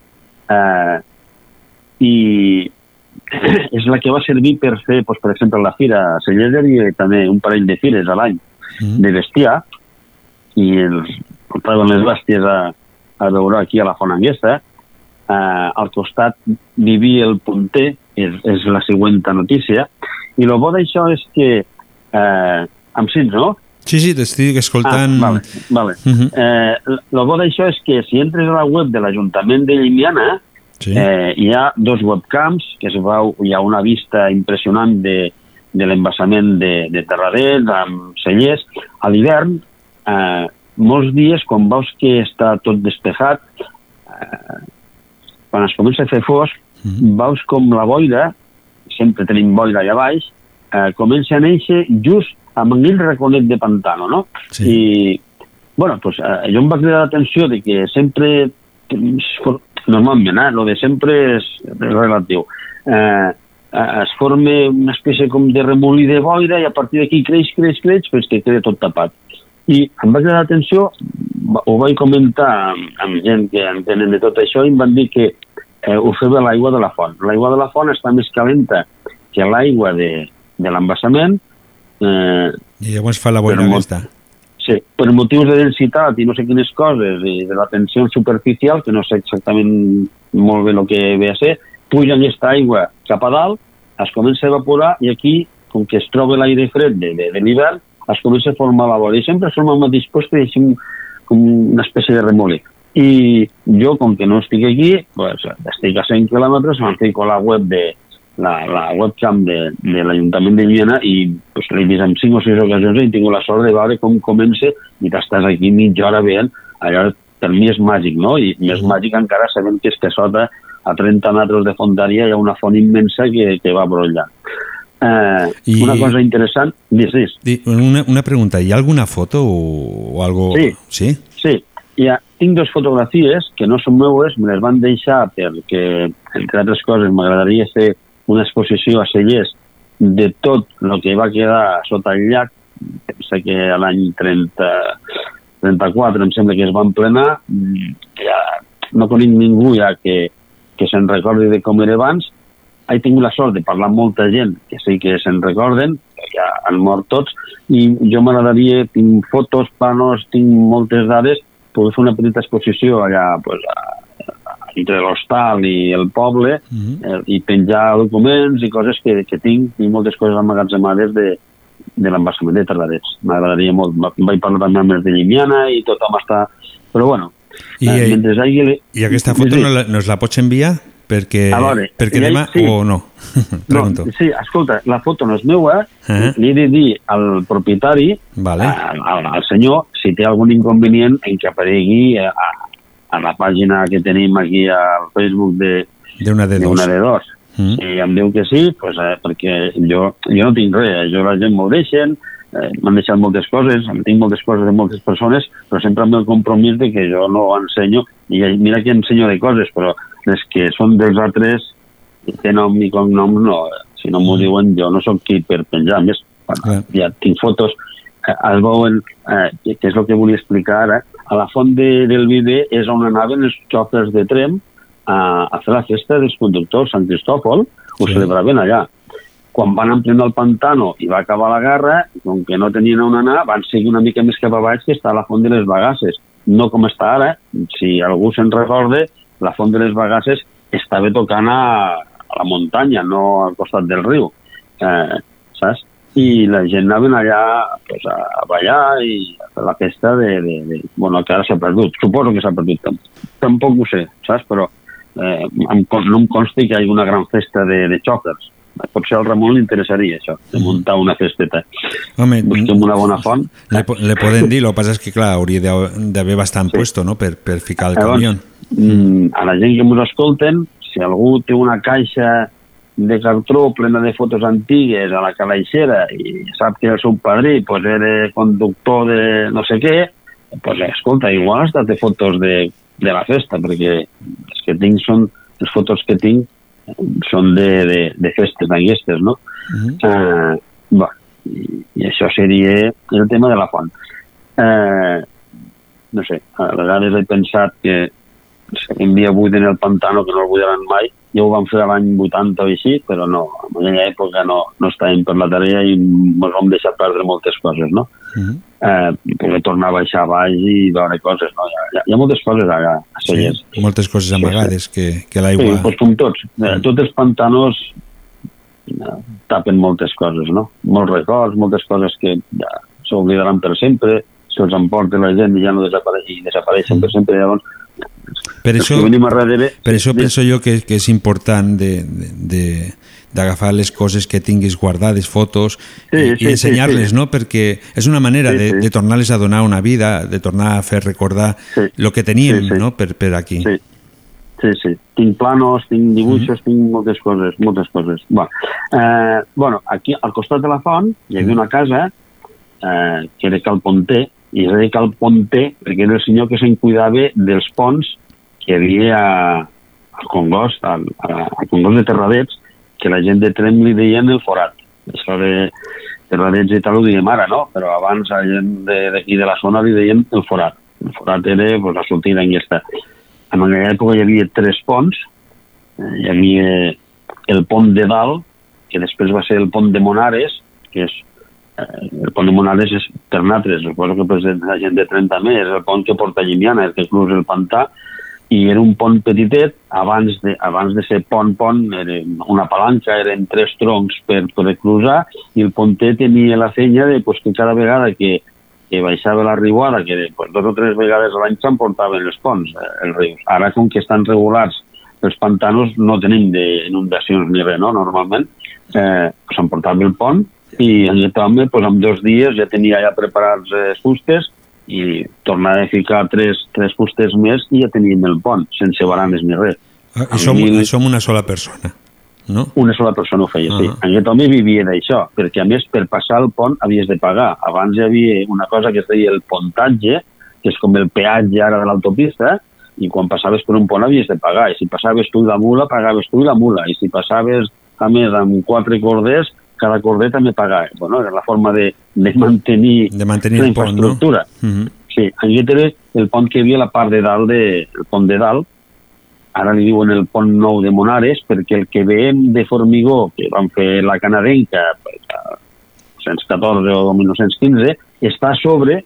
eh, i és la que va servir per fer, doncs, per exemple, la fira a Celleder i també un parell de fires a l'any Mm. de bestiar i els portaven les bèsties a, a veure aquí a la Font Anguesta. Eh, al costat vivia el punter, és, és la següent notícia, i el bo d'això és que eh, em sents, no? Sí, sí, t'estic escoltant... Ah, vale, vale. Mhm. eh, el bo d'això és que si entres a la web de l'Ajuntament de Llimiana, Sí. eh, hi ha dos webcams, que es veu, hi ha una vista impressionant de, de l'embassament de, de Terradets, amb cellers. A l'hivern, eh, molts dies, quan veus que està tot despejat, eh, quan es comença a fer fosc, veus com la boira, sempre tenim boira allà baix, eh, comença a néixer just amb aquell raconet de pantano, no? Sí. I, bueno, pues, eh, jo em va cridar l'atenció de que sempre, normalment, eh, lo de sempre és relatiu, eh, eh, es forma una espècie com de remolí de boira i a partir d'aquí creix, creix, creix, fins que queda tot tapat. I em va cridar l'atenció, ho vaig comentar amb, amb gent que entenen de tot això i em van dir que eh, ho feia l'aigua de la font. L'aigua de la font està més calenta que l'aigua de, de l'embassament, eh, I llavors fa la boira Però mo- Sí, per motius de densitat i no sé quines coses, i de la tensió superficial, que no sé exactament molt bé el que ve a ser, puja aquesta aigua cap a dalt es comença a evaporar i aquí, com que es troba l'aire fred de, de, de l'hivern, es comença a formar la bola. I sempre es forma al mateix lloc i així com una espècie de remolí. I jo, com que no estic aquí, pues, estic a 100 quilòmetres, me'n fico a la web de, la, la webcam de, de l'Ajuntament de Viena i pues, l'he vist en 5 o 6 ocasions i he tingut la sort de veure com comença i t'estàs aquí mitja hora veient allò per mi és màgic, no? I més màgic encara sabem que és que sota a 30 metres de fontaria hi ha una font immensa que, que va brollar. Eh, I- Una cosa interessant, dis. Di- Una, una pregunta, ¿hay alguna foto o, o algo? Sí. ¿Sí? Sí, ja, tinc dues fotografies que no són meues, me les van deixar perquè, entre altres coses, m'agradaria fer una exposició a Cellers de tot el que va quedar sota el llac, pensa que l'any 30, 34 em sembla que es van plenar, mm, ja no conec ningú ja que, que se'n recordi de com era abans, he tingut la sort de parlar amb molta gent que sí que se'n recorden, ja han mort tots, i jo m'agradaria, tinc fotos, planos, tinc moltes dades, poder fer una petita exposició allà pues, a, entre l'hostal i el poble eh, i penjar documents i coses que, que tinc, i moltes coses emmagatzemades de, de l'embassament de Tardadets. M'agradaria molt. Vaig parlar també amb els de Llimiana i tothom està... Però bueno, I, eh, mentre hi hagi... I aquesta foto Sí, no la, nos la pots enviar? Perquè, A veure, perquè demà sí. o no? *laughs* Pregunto. No, sí, escolta, la foto no és meua, Eh? li he de dir al propietari, Vale. al, al, al senyor, si té algun inconvenient en que aparegui a, a, a la pàgina que tenim aquí al Facebook de, De una de dos. una de dos. Mm. Si em diu que sí, pues, eh, perquè jo, jo no tinc res, eh, jo la gent m'ho deixen, eh, m'han deixat moltes coses, em tinc moltes coses de moltes persones, però sempre amb el compromís de que jo no ensenyo, i mira que ensenyo de coses, però les que són dels altres, té nom i cognom, no, si no m'ho diuen, jo no sóc qui per penjar, A més, bueno, ja tinc fotos, eh, es veuen, eh, que que és el que volia explicar ara, a la font de, del vídeo és on anaven els xòfers de Trem a, a fer la festa dels conductors, Sant Cristòfol, ho Sí. celebraven allà. Quan van emplenar el pantano i va acabar la guerra, com que no tenien on anar, van seguir una mica més cap a baix, que està a la font de les Bagasses. No com està ara, si algú se'n recorda, la font de les Bagasses estava tocant a, a la muntanya, no al costat del riu. Eh, saps? I la gent anaven allà pues, a, a ballar i a fer la festa de, de, de bueno, que ara s'ha perdut. Suposo que s'ha perdut. Tampoc, ho sé, saps? Però eh, em, no em consta que hi hagi una gran festa de, de xòfers. Potser al Ramon li interessaria això, de muntar una festeta. Home, Busquem una bona font. Le, le poden dir, el que passa és que, clar, hauria d'ha- d'haver bastant puesto, no?, per, per ficar el Llavors, camió. mm, a la gent que ens escolten, si algú té una caixa de cartró plena de fotos antigues a la calaixera i sap que el seu padrí pues, era conductor de no sé què, pues, escolta, igual hasta té fotos de, de la festa, perquè les que tinc són, les fotos que tinc són de, de, de festes d'aquestes, no? eh, bueno, i, i això seria el tema de la font. Eh, no sé, a vegades he pensat que si un dia buiden el pantano, que no el buidaran mai, ja ho van fer l'any 80 o així, però no, en aquella època no, no estàvem per la tarea i ens vam deixar perdre moltes coses, no? Eh, poder tornar a baixar a baix i veure coses, no? Hi ha, hi ha, moltes coses allà a Cellers. Sí, moltes coses amagades que, que Sí, l'aigua... doncs com tots. Eh, tots els pantanos eh, tapen moltes coses, no? Molts records, moltes coses que ja s'oblidaran per sempre, se'ls emporta la gent i ja no desapareix, i desapareixen per sempre. Llavors, Per això, que venim a darrere... per això penso jo que, que és important de, de, d'agafar les coses que tinguis guardades, fotos, Sí, i, sí, i ensenyar-les, sí, sí. no? Perquè és una manera Sí, de, sí. de tornar-les a donar una vida, de tornar a fer recordar el que teníem, Sí, sí. no?, per, per aquí. Sí. Sí, sí. Tinc planos, tinc dibuixos, tinc moltes coses, moltes coses. Bueno, eh, bueno, aquí al costat de la font hi havia una casa eh, que era Cal Ponter, i es deia Cal Ponter perquè era el senyor que se'n cuidava dels ponts que hi havia a, al Congost, al, a, al Congost de Terradets, que la gent de Trem li deien el forat. Això de Terradets i tal ho diem ara, no? Però abans la gent de- d'aquí de, la zona li deien el forat. El forat era pues, la sortida aquesta. En aquella època hi havia tres ponts. Eh, Hi havia el pont de dalt, que després va ser el pont de Monares, que és el pont de Monares és per nosaltres, suposo que per la gent de 30 més, és el pont que porta Llimiana, que cruza el pantà, i era un pont petitet, abans de, abans de ser pont-pont, era una palanca, eren tres troncs per poder cruzar, i el pontet tenia la feina de pues, que cada vegada que, que baixava la riuada, que pues, dos o tres vegades a l'any s'emportaven els ponts, eh, els rius. Ara, com que estan regulars els pantanos, no tenim d'inundacions ni res, no? Normalment eh, s'emportava el pont i en aquest home, pues, en dos dies ja tenia ja preparats eh, fustes i tornava a ficar tres, tres fustes més i ja teníem el pont, sense baranes ni res. Ah, I som, i som una sola persona, no? Una sola persona ho feia, ah. sí. En aquest home vivia d'això, perquè a més per passar el pont havies de pagar. Abans hi havia una cosa que es deia el pontatge, que és com el peatge ara de l'autopista, i quan passaves per un pont havies de pagar, i si passaves tu i la mula, pagaves tu i la mula, i si passaves a més amb quatre corders, cada corder també pagava. Bueno, era la forma de, de mantenir, de mantenir la el pont, no? infraestructura. Mm -hmm. Sí, era el pont que hi havia a la part de dalt, de, el pont de dalt, ara li diuen el pont nou de Monares, perquè el que veiem de formigó, que van fer la canadenca, a 1914 o 1915, està a sobre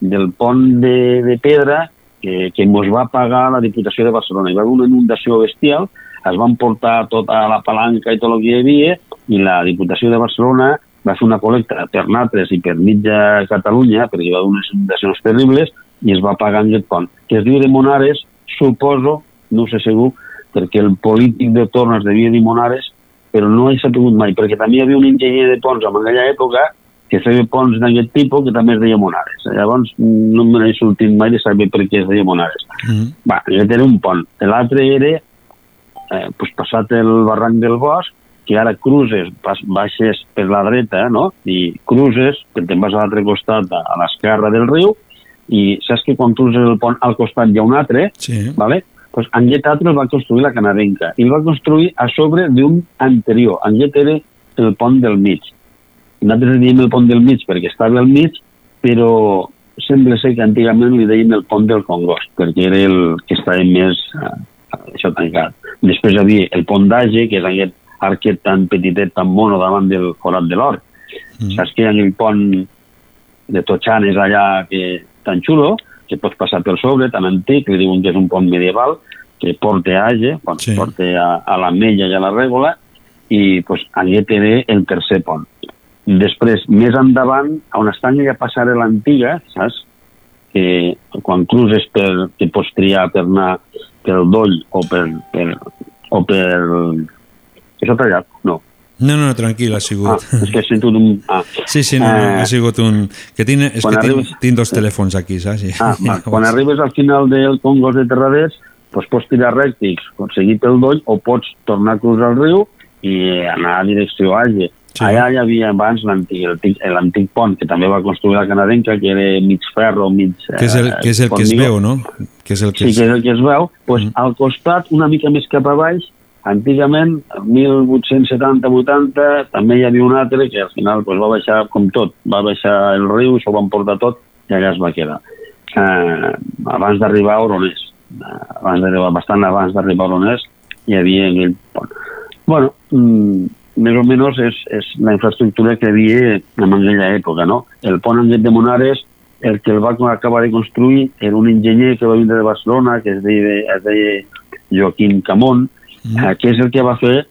del pont de, de pedra que, que mos va pagar la Diputació de Barcelona. Hi va haver una inundació bestial, es van portar tota la palanca i tot el que hi havia, i la Diputació de Barcelona va fer una col·lecta per natres i per mitja Catalunya, perquè hi va haver unes inundacions terribles, i es va pagar en aquest pont. Que es diu de Monares, suposo, no sé segur, perquè el polític de torn es devia dir Monares, però no he sabut mai, perquè també hi havia un enginyer de ponts en aquella època que feia ponts d'aquest tipus que també es deia Monares. Llavors no me n'he sortit mai de saber per què es deia Monares. Mm -hmm. Va, aquest era un pont. L'altre era eh, pues, passat el barranc del Bosc, que ara cruces, pas, baixes per la dreta, no? i cruces, que te'n vas a l'altre costat, a, l'esquerra del riu, i saps que quan cruces el pont al costat hi ha un altre, sí. ¿vale? pues en aquest altre el va construir la canadenca, i el va construir a sobre d'un anterior. En aquest era el pont del mig. Nosaltres diem el pont del mig perquè estava al mig, però sembla ser que antigament li deien el pont del Congost, perquè era el que estava més eh, això tancat. Després hi havia el pont d'Age, que és aquest arquet tan petitet, tan mono davant del forat de l'or. Mm. Saps que hi ha el pont de Totxanes allà que tan xulo, que pots passar per sobre, tan antic, li diuen que és un pont medieval, que porta a Age, sí. porta a, a la Mella i a la Règola, i pues, allà té el tercer pont. Després, més endavant, on està ja passarà l'antiga, saps? Que quan cruces per, que pots triar per anar pel doll o per, per, o per això tallat? No. No, no, tranquil, ha sigut... Ah, és que he sentit un... Ah. Sí, sí, no, no, ha Eh, sigut un... Que tinc, és quan que tinc, arribes- tinc dos telèfons aquí, saps? Ah, *laughs* va, quan arribes al final del Congos de Terraders, doncs pots tirar rèctics, pots seguir pel doll o pots tornar a cruzar el riu i anar a direcció Age. Sí. Allà hi havia abans l'antic pont, que també va construir la canadenca, que era mig ferro, mig... Que és el que, és el que es veu, no? Que és el que Sí, es... que és el que es veu. Pues, mm. Al costat, una mica més cap a baix, antigament, 1870-80, també hi havia un altre que al final pues, va baixar com tot, va baixar el riu, s'ho van portar tot i allà es va quedar. Eh, abans d'arribar a Oronès, eh, abans bastant abans d'arribar a Oronès, hi havia aquell pont. bueno, mm, més o menys és, és la infraestructura que hi havia en aquella època, no? El pont Anguet de Monares el que el va acabar de construir era un enginyer que va vindre de Barcelona, que es deia, es deia Joaquim Camón, mm. eh, que és el que va fer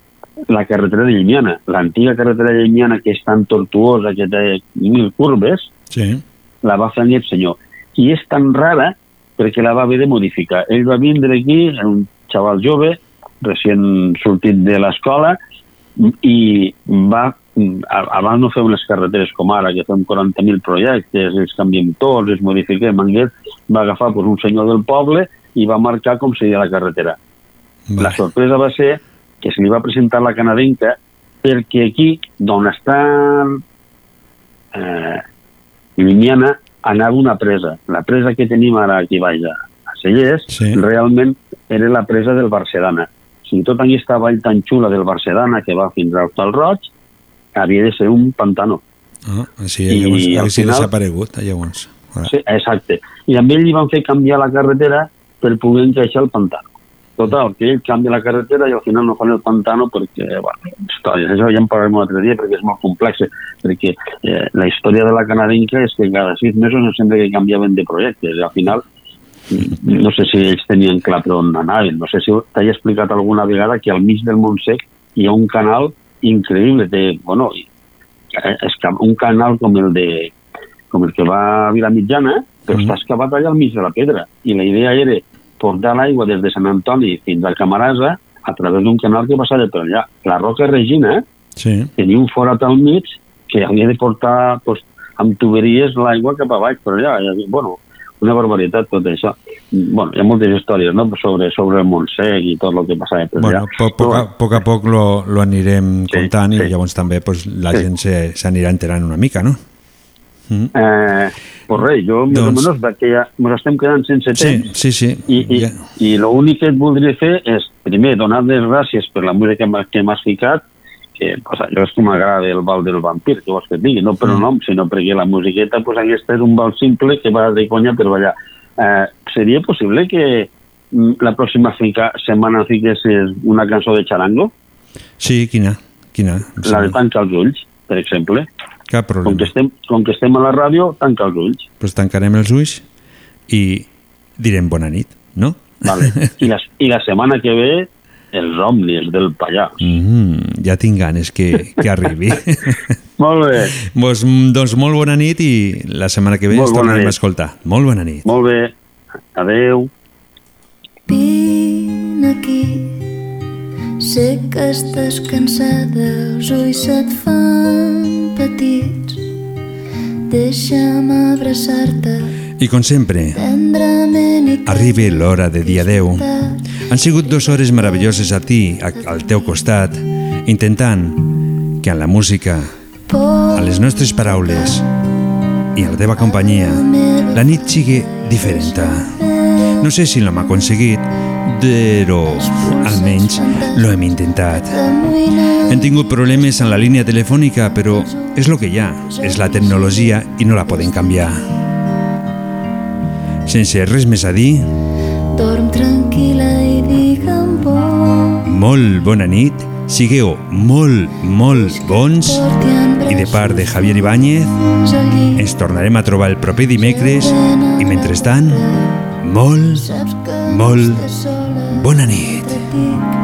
la carretera de Llimiana. L'antiga carretera de Llimiana, que és tan tortuosa, que té mil curves, sí. la va fer aquest senyor. I és tan rara perquè la va haver de modificar. Ell va vindre aquí, era un xaval jove, recient sortit de l'escola, i va a- abans no fem les carreteres com ara, que fem 40.000 projectes, els canviem tots, els modifiquem, Manguet va agafar pues, un senyor del poble i va marcar com seria la carretera. Vale. La sorpresa va ser que se li va presentar la canadenca perquè aquí, d'on està eh, Llimiana, anava una presa. La presa que tenim ara aquí baix a, Cellers, Sí. realment era la presa del Barcedana. O sigui, tota aquesta vall tan xula del Barcedana que va fins al Tal Roig, havia de ser un pantano. Ah, sí, I llavors hagués final- desaparegut, llavors. Voilà. Sí, exacte. I amb ell li van fer canviar la carretera per poder encaixar el pantano. Total, que ell canvia la carretera i al final no fan el pantano perquè, bueno, històries, això ja en parlarem un altre dia perquè és molt complex, perquè eh, la història de la canadenca és que cada sis mesos em sembla que canviaven de projectes i al final no sé si ells tenien clar per on anaven. No sé si t'he explicat alguna vegada que al mig del Montsec hi ha un canal increïble. De, bueno, és que un canal com el de com el que va a Vilamitjana, però mm. està excavat allà al mig de la pedra. I la idea era portar l'aigua des de Sant Antoni fins al Camarasa a través d'un canal que passava per allà. La Roca Regina sí. tenia un forat al mig que havia de portar pues, amb tuberies l'aigua cap avall, però allà, bueno, una barbaritat tot això. Bueno, hi ha moltes històries no? sobre, sobre el Montsec i tot el que passava per Bueno, allà. po, poc, a, poc a poc lo, lo anirem Sí, contant sí. i llavors també pues, la Sí. gent se- s'anirà enterant una mica, no? Mm. Eh, pues res, jo més Doncs- o menys que ja ens estem quedant sense Sí, temps sí, sí. i, i, i l'únic que et voldria fer és, primer, donar les gràcies per la música que m'ha- que m'has ficat, que pues, allò és que m'agrada el bal del vampir, que vols que et digui, no per un nom, sinó perquè la musiqueta, pues, aquesta és un bal simple que va de conya per ballar. Eh, seria possible que mm, la pròxima fica, setmana fiquessis una cançó de charango? Sí, quina? quina? La de Tanca els ulls, per exemple. Cap Com problema. que, estem, com que estem a la ràdio, tanca els ulls. Pues tancarem els ulls i direm bona nit, no? Vale. I, la, *laughs* I la setmana que ve, els òmnis del Pallars. Mm, ja tinc ganes que, que arribi. *laughs* Molt bé. pues, doncs molt bona nit i la setmana que ve Molt ens tornarem a escoltar. Molt bona nit. Molt bé. Adeu. Vine aquí, sé que estàs cansada, els ulls se't fan petits. Deixa'm abraçar-te I com sempre, arribi l'hora de dir adeu. Han sigut dues hores meravelloses a ti, al teu costat, intentant que en la música, a les nostres paraules i a la teva companyia, la nit sigui diferent. No sé si l'hem aconseguit, però almenys lo hem intentat. Hem tingut problemes en la línia telefònica, però és el que hi ha, és la tecnologia i no la podem canviar. Sense res més a dir, dorm tranquil·la i digue'm por. molt bona nit, sigueu molt, molt bons i de part de Javier Ibáñez ens tornarem a trobar el proper dimecres i mentrestant, molt, molt bona nit. Cau d'orella